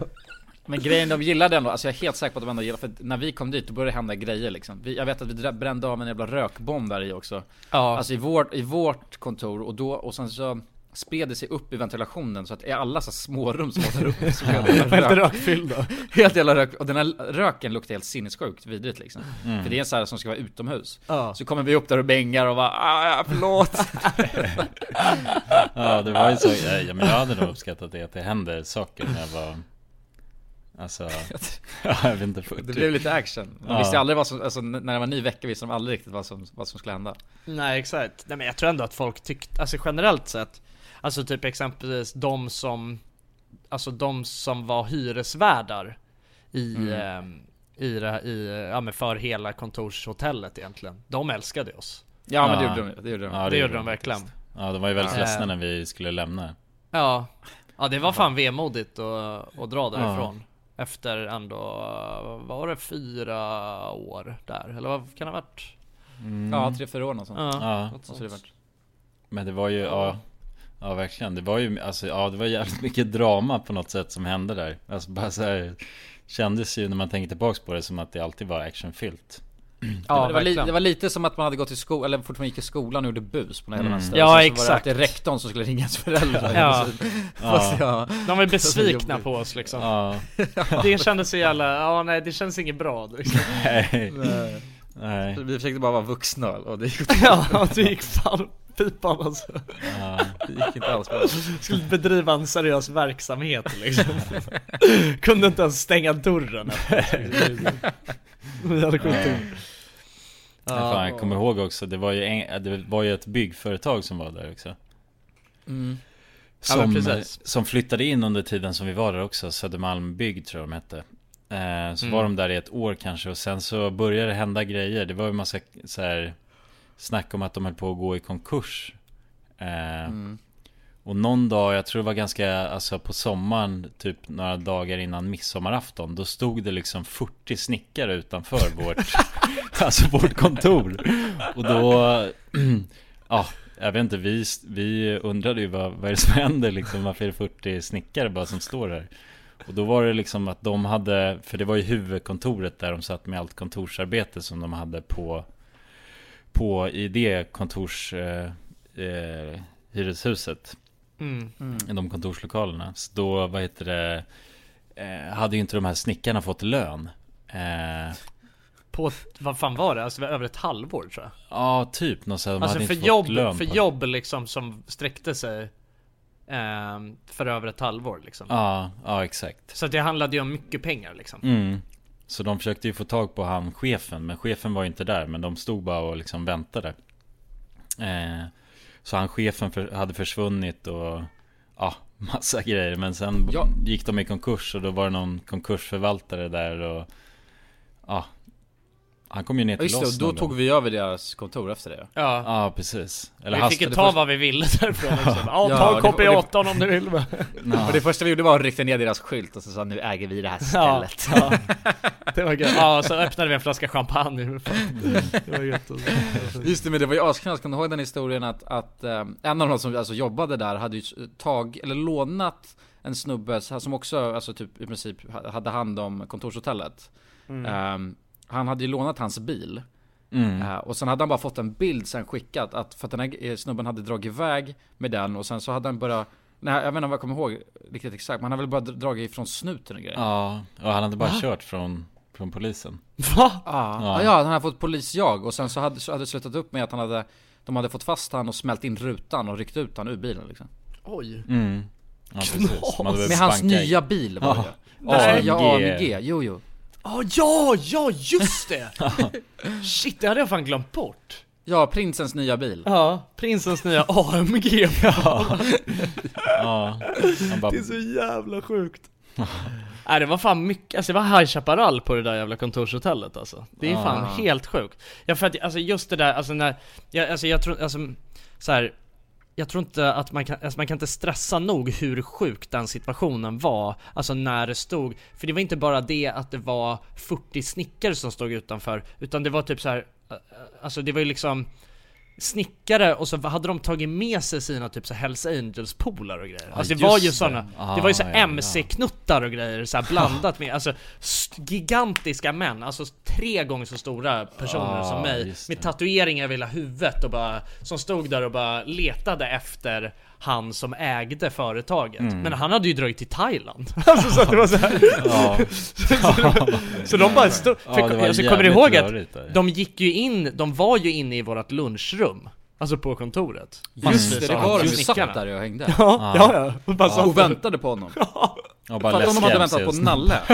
Men grejen de gillade ändå, alltså jag är helt säker på att de ändå gillade, för när vi kom dit då började det hända grejer liksom. Vi, Jag vet att vi brände av en jävla rökbomb där i också. Ja. Alltså i vårt, i vårt kontor och då, och sen så spred det sig upp i ventilationen så att i alla så smårum som var där uppe så blev det Helt rök. rökfyllda. Helt jävla rök, och den här röken luktar helt sinnessjukt vidrigt liksom Mm. För det är en sån här som ska vara utomhus Ja. Så kommer vi upp där och bängar och bara ah, förlåt Ja det var ju så, ja, men jag hade nog uppskattat det att det händer saker när jag var Alltså, ja, jag vet inte Det blev lite action Man Ja. visste aldrig vad som, alltså när det var ny vecka visste de aldrig riktigt vad som, vad som skulle hända Nej exakt, nej men jag tror ändå att folk tyckte, alltså generellt sett Alltså typ exempelvis de som Alltså de som var hyresvärdar I, Mm. ehm, i, det, i ja men för hela kontorshotellet egentligen De älskade oss Ja, men det gjorde de, det gjorde de. Ja, Det gjorde de verkligen Ja de var ju väldigt Ja. ledsna när vi skulle lämna Ja, ja det var fan vemodigt att, att dra därifrån Efter ändå, vad var det, fyra år där? Eller vad kan det ha varit? Mm. Ja, tre, fyra år något sånt. Ja, Ja. något det sånt. varit. Men det var ju, ja Ja verkligen, det var ju, alltså ja det var jävligt mycket drama på något sätt som hände där Alltså bara så här, Kändes ju när man tänker tillbaks på det som att det alltid var actionfyllt Ja, det, var li, det var lite som att man hade gått i skolan, eller fortfarande gick i skolan och gjorde bus på den hela Mm. Ja, så exakt. var det alltid rektorn som skulle ringa ens föräldrar Ja. Fast ja. De var besvikna på oss liksom Ja Det kändes så jävla, ja nej det känns inget bra liksom. Nej Nej. Så Vi försökte bara vara vuxna och det gick Ja, det gick fan pipan alltså. Ja. Det gick inte alls bra. Skulle bedriva en seriös verksamhet liksom. Kunde inte ens stänga dörren. Vi hade skjutit Ja, fan, jag kommer ihåg också, det var ju, en, det var ju ett byggföretag som var där också. Mm. Ja, Som, precis. som flyttade in under tiden som vi var där också, Södermalm Bygg tror jag de hette. Eh, Så Mm. var de där i ett år kanske och sen så började det hända grejer. Det var ju massa så här Snack om att de höll på att gå i konkurs. Eh, Mm. Och någon dag, jag tror det var ganska, alltså på sommaren Typ några dagar innan midsommarafton Då stod det liksom 40 snickare utanför vårt Alltså vårt kontor. Och då Ja, jag vet inte, vi, vi undrade ju vad, vad är det som händer liksom? Varför är det 40 snickare bara som står här? Och då var det liksom att de hade, för det var ju huvudkontoret där de satt med allt kontorsarbete som de hade på På i det kontors eh, eh, hyreshuset. Mm. I de kontorslokalerna. Så då, vad heter det eh, Hade ju inte de här snickarna fått lön. Eh, På, vad fan var det? Alltså över ett halvår tror jag. Ja, typ. Något så här, de Alltså hade för inte jobb, fått lön för jobb liksom som sträckte sig ehm, För över ett halvår liksom. Ja, ja exakt. Så att det handlade ju om mycket pengar liksom. Mm. Så de försökte ju få tag på han chefen Men chefen var ju inte där Men de stod bara och liksom väntade eh, Så han chefen för, hade försvunnit och Ja, massa grejer Men sen Ja. gick de i konkurs Och då var det någon konkursförvaltare där och Ja Han kom ju ner Ja, till just det, oss och då tog gång. vi över deras kontor efter det Ja, Ja precis vi fick ju ta vad vi ville därifrån liksom. Ja, Ja, ta det- det- KP18 om du vill men Ja. Och det första vi gjorde var att rycka ner deras skylt och så sa nu äger vi det här Ja, stället ja. Det var gött, ja så öppnade vi en flaska champagne Det var gött Just det, men det var ju asknäst, kommer du ihåg den historien att, att eh, en av de som alltså jobbade där hade ju tag, eller lånat en snubbe som också, alltså typ i princip hade hand om kontorshotellet Mm. Ehm, Han hade ju lånat hans bil Mm. Eh, Och sen hade han bara fått en bild sen skickat att, för att den här eh, snubben hade dragit iväg med den och sen så hade han bara Nej jag vet inte vad jag kommer ihåg riktigt exakt, men han hade väl bara dragit ifrån snuten och grejer Ja, och han hade bara Va? kört från, från polisen Va? Ja, Ja. ja. han hade fått polisjag och sen så hade, så hade det slutat upp med att han hade De hade fått fast han och smält in rutan och ryckt ut han ur bilen liksom Oj Mm Ja Med hans nya bil var det Ja. Hans AMG. nya AMG, jo jo Ja, ja, ja just det! Shit, det hade jag fan glömt bort Ja, prinsens nya bil Ja, prinsens nya AMG Ja, ja. Bara, Det är så jävla sjukt Nej det var fan mycket, alltså det var High Chaparral på det där jävla kontorshotellet alltså Det är Ja. fan helt sjukt Ja för att, alltså just det där, alltså när, jag, alltså jag tror, alltså så här. Jag tror inte att man kan, alltså man kan inte stressa nog hur sjuk den situationen var Alltså när det stod, för det var inte bara det att det var 40 snickare som stod utanför Utan det var typ så här, eh, eh, alltså det var ju liksom Snickare och så hade de tagit med sig sina typ så Hells Angels polare och grejer. Alltså det var ju sådana, Ah, det var ju så ja, ja. MC-knuttar och grejer så blandat med, alltså gigantiska män, alltså tre gånger så stora personer Ah, som mig Med tatueringar över hela huvudet och bara, som stod där och bara letade efter han som ägde företaget. Mm. Men han hade ju dragit till Thailand. Alltså så att det var så här. Ja. Så de bara stod, Ja, för, var alltså, kommer du ihåg att de gick ju in, de var ju inne i vårat lunchrum Alltså på kontoret. Just det, det var de ju Snickarna. satt där och hängde. Ja, ja, ja, och bara satt Och väntade på honom och bara Fattar om de hade väntat på. Nalle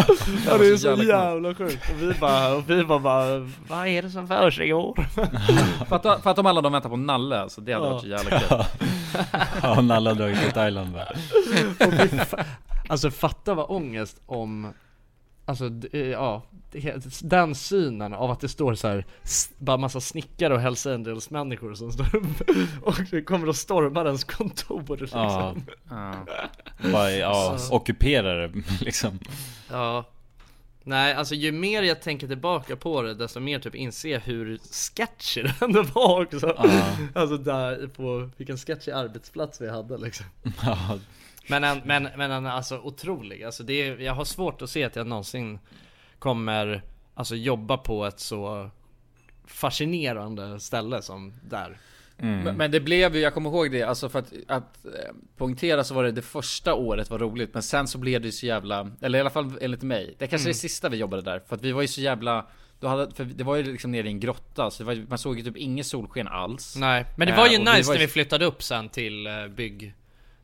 Ja det är så jävla sjukt, och vi bara, och vi bara, bara Vad är det som försiggår? Fatta, fatta om alla de väntar på Nalle alltså, det hade Ja. varit så jävla kul Ja, Nalle har dragit till Thailand bara. Alltså fatta vad ångest om Alltså eh, ja, den synen av att det står så här bara massa snickare och Hells Angels människor som står och det kommer att storma ens kontor liksom. Ja. Ja. Bara, ja, ockuperar det liksom Ja Nej alltså ju mer jag tänker tillbaka på det desto mer typ inser jag hur sketchy det ändå var också Ja. Alltså där på, vilken sketchy arbetsplats vi hade liksom Ja, Men en, men, men en alltså otrolig, alltså det är, jag har svårt att se att jag någonsin kommer Alltså jobba på ett så fascinerande ställe som där mm. Men, men det blev ju, jag kommer ihåg det, alltså för att, att eh, poängtera så var det det första året var roligt Men sen så blev det ju så jävla, eller i alla fall enligt mig Det kanske är Mm. det sista vi jobbade där, för att vi var ju så jävla då hade, för det var ju liksom nere i en grotta, så det var, man såg ju typ inget solsken alls Nej, men det Eh, var ju och nice var när ju- vi flyttade upp sen till eh, bygg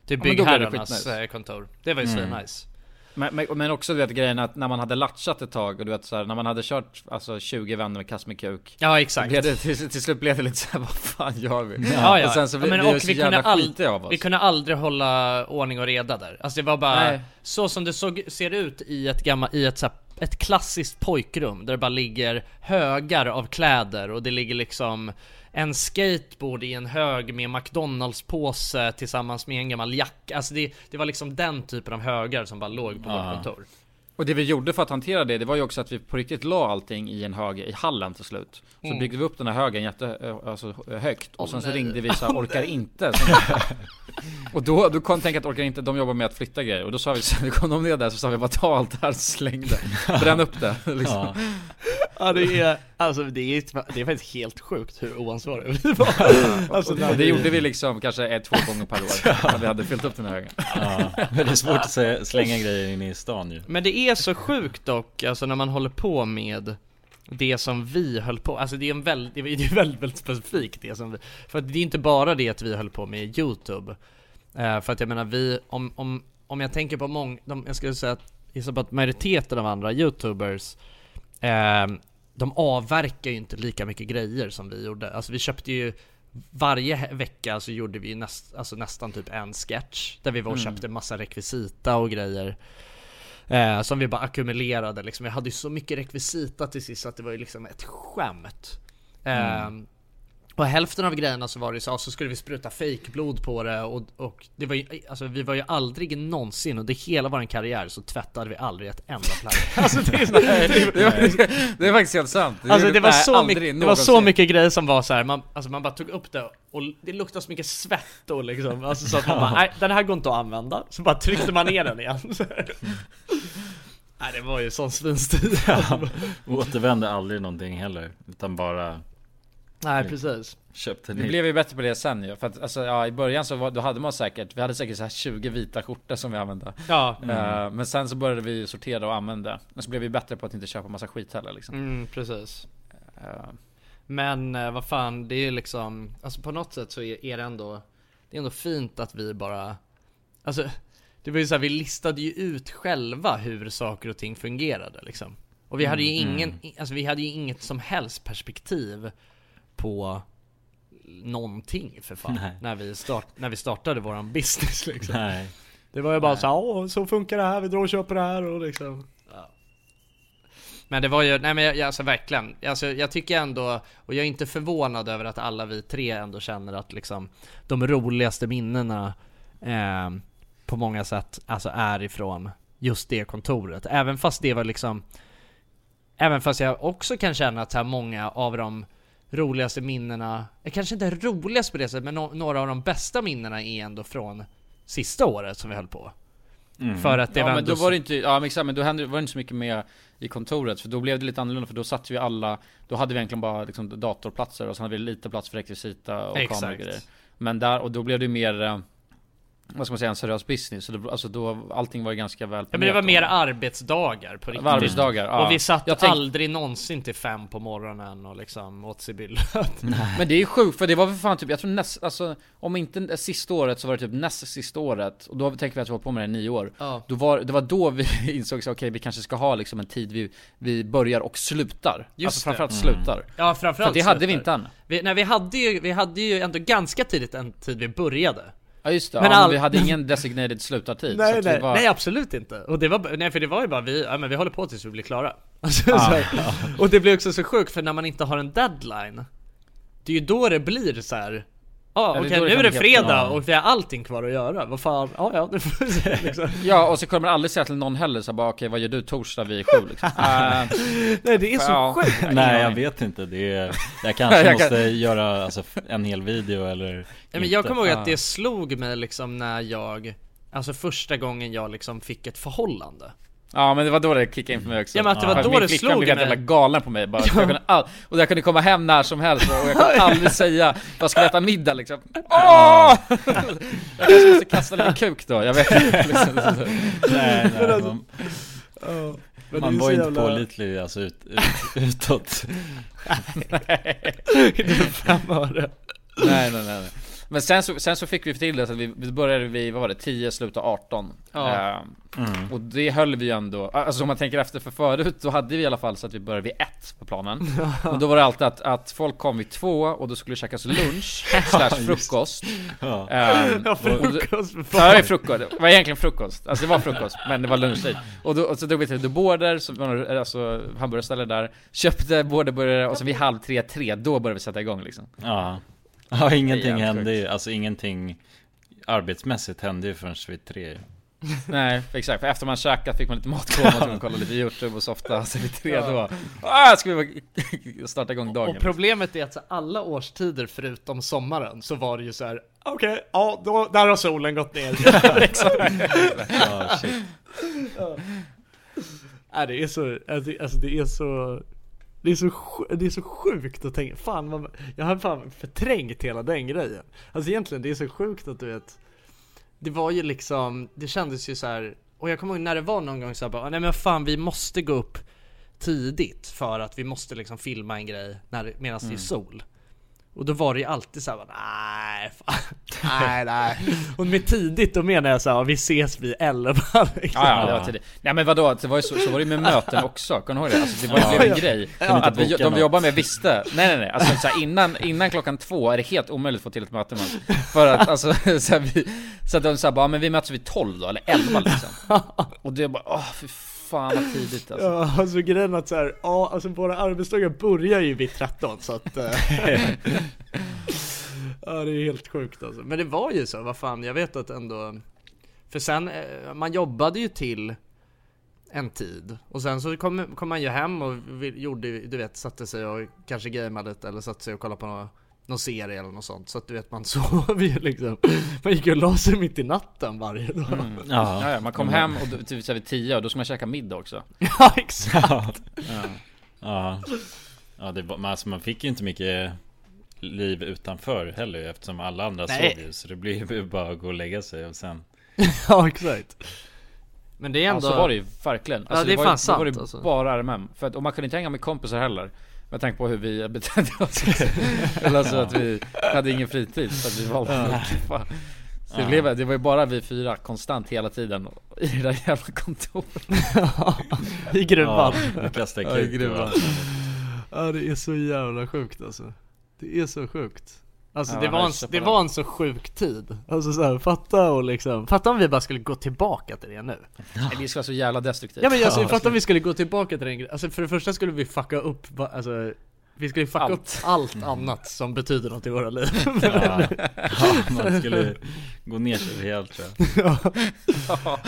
Till Ja, byggherrarnas skitnice. eh, kontor Det var ju Mm. svinnice Men, men, men också du vet grejen att när man hade latchat ett tag och du vet så här, när man hade kört alltså 20 vänner med kast med kuk Ja exakt Blev det, till, till slut blev det lite såhär, vad fan gör vi? Ja, ja. Och sen så ja, men, vi och så vi kunde, jävla ald- skitiga av oss vi kunde aldrig hålla ordning och reda där Alltså det var bara Nej. Så som det såg, ser ut i ett gammalt, i ett, så här, ett klassiskt pojkrum Där det bara ligger högar av kläder och det ligger liksom En skateboard i en hög med McDonalds-påse tillsammans med en gammal jacka Alltså det, det var liksom den typen av högar som bara låg på vårt kontor Och det vi gjorde för att hantera det, det var ju också att vi på riktigt la allting i en hög i hallen till slut. Så Mm. byggde vi upp den här högen jätte, eh, alltså, eh, högt. Och Åh, sen så nej. ringde vi så här, orkar inte. Så- och då, då kom jag tänka att orkar inte, de jobbar med att flytta grejer. Och då sa vi, så, kom de ner där så sa vi bara ta allt det här, släng det. Bränn upp det. Liksom. Ja. Ja det är, alltså det är, det är faktiskt helt sjukt hur oansvariga vi var alltså, och det gjorde vi liksom kanske ett, två gånger per år. När vi hade fyllt upp den här högen. Ja, men det är svårt att slänga grejer inne i stan ju Men det är så sjukt dock, alltså när man håller på med det som vi höll på, alltså det är en väldigt, det är väldigt, väldigt specifikt det som vi, för att det är inte bara det att vi höll på med YouTube eh, För att jag menar vi, om, om, om jag tänker på många, jag skulle säga att, på att majoriteten av andra YouTubers eh, De avverkar ju inte lika mycket grejer som vi gjorde, alltså vi köpte ju varje vecka så gjorde vi näst, alltså nästan typ en sketch Där vi var och Mm. köpte massa rekvisita och grejer Eh, som vi bara ackumulerade liksom. Jag hade ju så mycket rekvisita till sist att det var ju liksom ett skämt. Eh, Mm. Och hälften av grejerna så var det så, så skulle vi spruta fejkblod på det och, och det var ju, alltså vi var ju aldrig någonsin under hela vår karriär så tvättade vi aldrig ett enda plagg. Alltså det, är- Nej, det, var, det är faktiskt helt sant. Alltså det var, Nej, så mycket, det var så mycket grejer som var så här, man, alltså man bara tog upp det och det luktade så mycket svett och liksom, alltså så att man bara, nej den här går inte att använda, så bara tryckte man ner den igen. Nej det var ju sån svinstil ja, Återvände aldrig någonting heller Utan bara Nej precis. Köpte Vi blev ju bättre på det sen ju, för att alltså, ja, i början så var, då hade man säkert, vi hade säkert så här 20 vita skjortor som vi använde. Ja. Eh, Mm. Men sen så började vi sortera och använda. Men så blev vi bättre på att inte köpa massa skit heller liksom. Mm, precis. Eh, Men eh, vad fan, det är liksom, alltså på något sätt så är, är det ändå Det är ändå fint att vi bara Alltså Det var ju så här, vi listade ju ut själva hur saker och ting fungerade liksom. Och vi hade ju Mm, ingen, alltså vi hade ju inget som helst perspektiv På Någonting för fan Nej. när vi, start, när vi startade våran business liksom Nej. Det var ju bara Nej. så här, "Åh, så funkar det här, vi drar och köper det här och liksom ja. Men det var ju, nej men jag, jag- alltså verkligen, alltså jag tycker ändå, och jag är inte förvånad över att alla vi tre ändå känner att liksom De roligaste minnena eh, På många sätt, alltså är ifrån just det kontoret, även fast det var liksom Även fast jag också kan känna att så här många av de roligaste minnena, eh, kanske inte roligast på det sättet, men no- några av de bästa minnena är ändå från sista året som vi höll på. Mm. För att det ja var men då var det inte, ja men exakt, men då hände, var det inte så mycket med i kontoret För då blev det lite annorlunda, för då satt vi alla Då hade vi egentligen bara liksom datorplatser och sen hade vi lite plats för rekvisita och Exakt. kameror och grejer Men där, och då blev det mer eh, vad ska man säga, en seriös business. Så det, alltså då, allting var ju ganska väl Ja men det var mer arbetsdagar på riktigt. Arbetsdagar, ja. Och vi satt tänk- aldrig någonsin till fem på morgonen och liksom åt Sibyllet. Men det är ju sjukt, för det var för fan typ, jag tror näst, alltså Om inte sista året så var det typ näst sista året Och då tänker vi att vi har hållit på med det i nio år Ja. då var, Det var då vi insåg så okej vi kanske ska ha liksom en tid vi, vi börjar och slutar Just Alltså framförallt det. slutar Ja framförallt För det hade vi slutar. inte än Vi, nej, vi, hade ju, vi hade ju ändå ganska tidigt en tid vi började. Ja just det, Men ja, men all- vi hade ingen designated slutartid Nej, nej, var... nej absolut inte. Och det var, nej för det var ju bara vi, ja men vi håller på tills vi blir klara. Alltså, Ja. så här. Och det blir också så sjukt för när man inte har en deadline Det är ju då det blir så här. Ja Ja, är okej det nu kan är det fredag ja. och vi har allting kvar att göra, vad fan, ja ja nu får vi se liksom. Ja och så kommer man aldrig säga till någon heller så bara okej vad gör du torsdag vid sju liksom? uh, Nej det är så ja. sjukt Nej jag vet inte, det är, jag kanske Jag kan- måste göra alltså, en hel video eller Nej, men jag kommer ihåg Ja. att det slog mig liksom när jag Alltså första gången jag liksom fick ett förhållande Ja men det var då det kickade in för mig också. Ja, men att det var För då det slog blev helt jävla galen på mig bara, jag kunde all, Och jag kunde komma hem när som helst och jag kunde aldrig säga Vad ska vi äta middag liksom? Åh! jag kanske måste kasta lite kuk då, jag vet inte. Liksom. Nej, nej, alltså- man, Ja, var inte jävla- pålitlig alltså ut, ut, utåt. Inte för fem öre. Nej, nej, nej, nej. Men sen så, sen så fick vi till det så att vi, vi började vi, vad var det, 10, sluta 18 Ja. Eh, Mm. Och det höll vi ju ändå, alltså om man tänker efter för förut då hade vi i alla fall så att vi började vid ett på planen. Och då var det alltid att, att folk kom vid två och då skulle det käkas lunch slash frukost. Ja. Ehm, Ja, frukost, för Ja fan. det var frukost, det var egentligen frukost, alltså det var frukost men det var lunchtid. Och, då, och så drog vi till The Border, som var alltså hamburgerställe där. Köpte borderburgare och så vid halv tre, tre, då började vi sätta igång liksom. Ja, ja ingenting hände ju, alltså ingenting arbetsmässigt hände ju förrän vid tre Nej, exakt. För efter man käkat fick man lite matkoma, så man kolla lite YouTube och softa sig lite redo. Ah, ska vi starta igång dagen? Och problemet är att så alla årstider förutom sommaren så var det ju så här. okej, ja då, där har solen gått ner. Exakt. Ja, shit. Ja. Nej, det är så, alltså alltså, det är så det är, så, det är så sjukt att tänka, fan vad, jag har fan förträngt hela den grejen Alltså egentligen, det är så sjukt att du vet Det var ju liksom, det kändes ju så här. och jag kommer ihåg när det var någon gång så här, bara, nej men fan vi måste gå upp tidigt för att vi måste liksom filma en grej medan det är Mm. sol och då var det ju alltid såhär, nej, fan, nej, nej. Och med tidigt då menar jag såhär, vi ses vid elva liksom. Ja, ja, det var tidigt. Nej men vadå, det var ju så, så var det ju med möten också, kommer du ihåg det? Alltså det var Ja. ju en Ja. grej. Kan inte Att vi, de vi jobbar med visste, nej nej nej, alltså så här, innan, innan klockan två är det helt omöjligt att få till ett möte med oss. För att alltså, så, här, vi, så att de sa bara, men vi möts vid 12 då, eller 11 liksom. Och det bara, åh fy fan vad tidigt alltså. Ja, alltså grejen att såhär, ja alltså våra arbetsdagar börjar ju vid 13 så att eh, Ja det är helt sjukt alltså. Men det var ju så, vad fan, jag vet att ändå För sen, eh, man jobbade ju till en tid och sen så kom, kom man ju hem och gjorde, du vet, satte sig och kanske gameade lite eller satte sig och kollade på någon, någon serie eller något sånt. Så att du vet, man sov ju liksom. Man gick ju och la sig mitt i natten varje dag. Mm. Ja. ja, man kom hem och då, typ vid 10 och då ska man käka middag också. Ja exakt! Ja. Ja, ja det var, men alltså man fick ju inte mycket liv utanför heller eftersom alla andra Nej. sov ju Så det blev ju bara att gå och lägga sig och sen ja exakt. Men det är ändå... Ja så var det ju verkligen. Ja, det är var fan ju, sant, Då var det alltså. bara RMM. För att, och man kunde inte hänga med kompisar heller. Med tanke på hur vi betedde oss. Eller alltså att vi hade ingen fritid. Så att vi valde att fan. Så det, blev, det var ju bara vi fyra konstant hela tiden i det där jävla kontoret. I gruvan. Ja, i gruvan. Ja det är så jävla sjukt alltså. Det är så sjukt. Alltså Ja, det, var en, det det. var en så sjuk tid. Alltså så här, fatta och liksom, fatta om vi bara skulle gå tillbaka till det nu. Nej, Det ska vara så jävla destruktivt. Ja men alltså, fatta om vi skulle gå tillbaka till den. Alltså för det första skulle vi fucka upp, alltså vi skulle fucka Allt. upp allt annat som betyder något i våra liv. Ja, ja man skulle gå ner sig rejält tror jag Ja. Ja,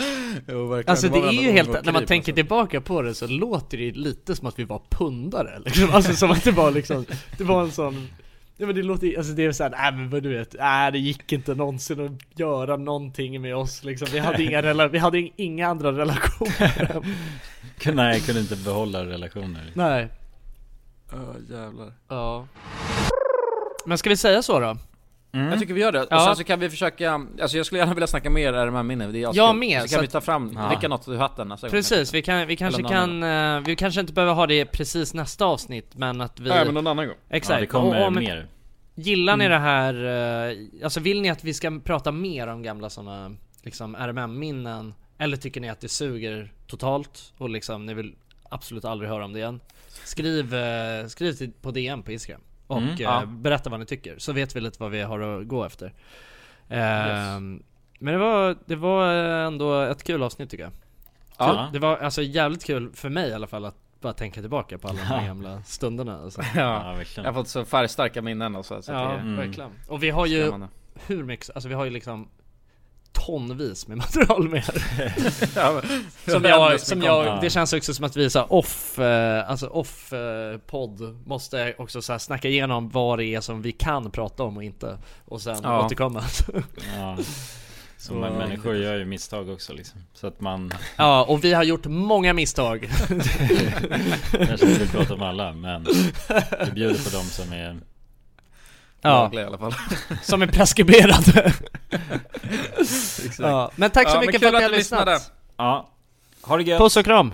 jo. Alltså det är ju helt, när man krig, tänker alltså. tillbaka på det så låter det lite som att vi var pundare liksom. Alltså som att det var liksom, det var en sån Ja men det låter alltså det är såhär, nej men vad du vet, nej det gick inte någonsin att göra någonting med oss liksom. Vi hade inga, rela- vi hade inga andra relationer. Nej, jag kunde inte behålla relationer. Nej. Ja jävlar. Ja. Men ska vi säga så då? Jag tycker vi gör det, och Ja. sen så kan vi försöka, alltså jag skulle gärna vilja snacka mer RMM-minne, det är Jag askul. med, Så så kan vi ta fram, Ja. dricka något ur hatten nästa gång. Precis, vi, kan, vi kanske kan, eh, vi kanske inte behöver ha det precis nästa avsnitt men att vi Nej men någon annan gång. Exakt, Ja, det kommer Och om- mer Gillar ni Mm. det här, eh, alltså vill ni att vi ska prata mer om gamla sådana liksom RMM-minnen? Eller tycker ni att det suger totalt och liksom ni vill absolut aldrig höra om det igen? Skriv, eh, skriv till, på DM på Instagram och Mm, eh, ja. berätta vad ni tycker så vet vi lite vad vi har att gå efter. Eh, Yes. Men det var, det var ändå ett kul avsnitt tycker jag. Ja. Det var alltså jävligt kul för mig i alla fall att bara tänka tillbaka på alla de här gamla stunderna alltså. Ja, Ja, jag har fått så färgstarka minnen och så, så Ja, det Mm. verkligen. Och vi har ju hur mycket, alltså vi har ju liksom tonvis med material med. Ja, men- Som jag, som jag, Ja. det känns också som att vi så off, eh, alltså off eh, podd måste också så här snacka igenom vad det är som vi kan prata om och inte Och sen Ja. återkomma. Ja. Så men människor gör ju misstag också liksom. Så att man Ja, och vi har gjort många misstag. Kanske inte prata om alla men Vi bjuder på dem som är Lagliga i alla fall. som är preskriberade Exakt. ja. Men tack så Ja, mycket för att ni har lyssnat Ja Ha det gött! Puss och kram!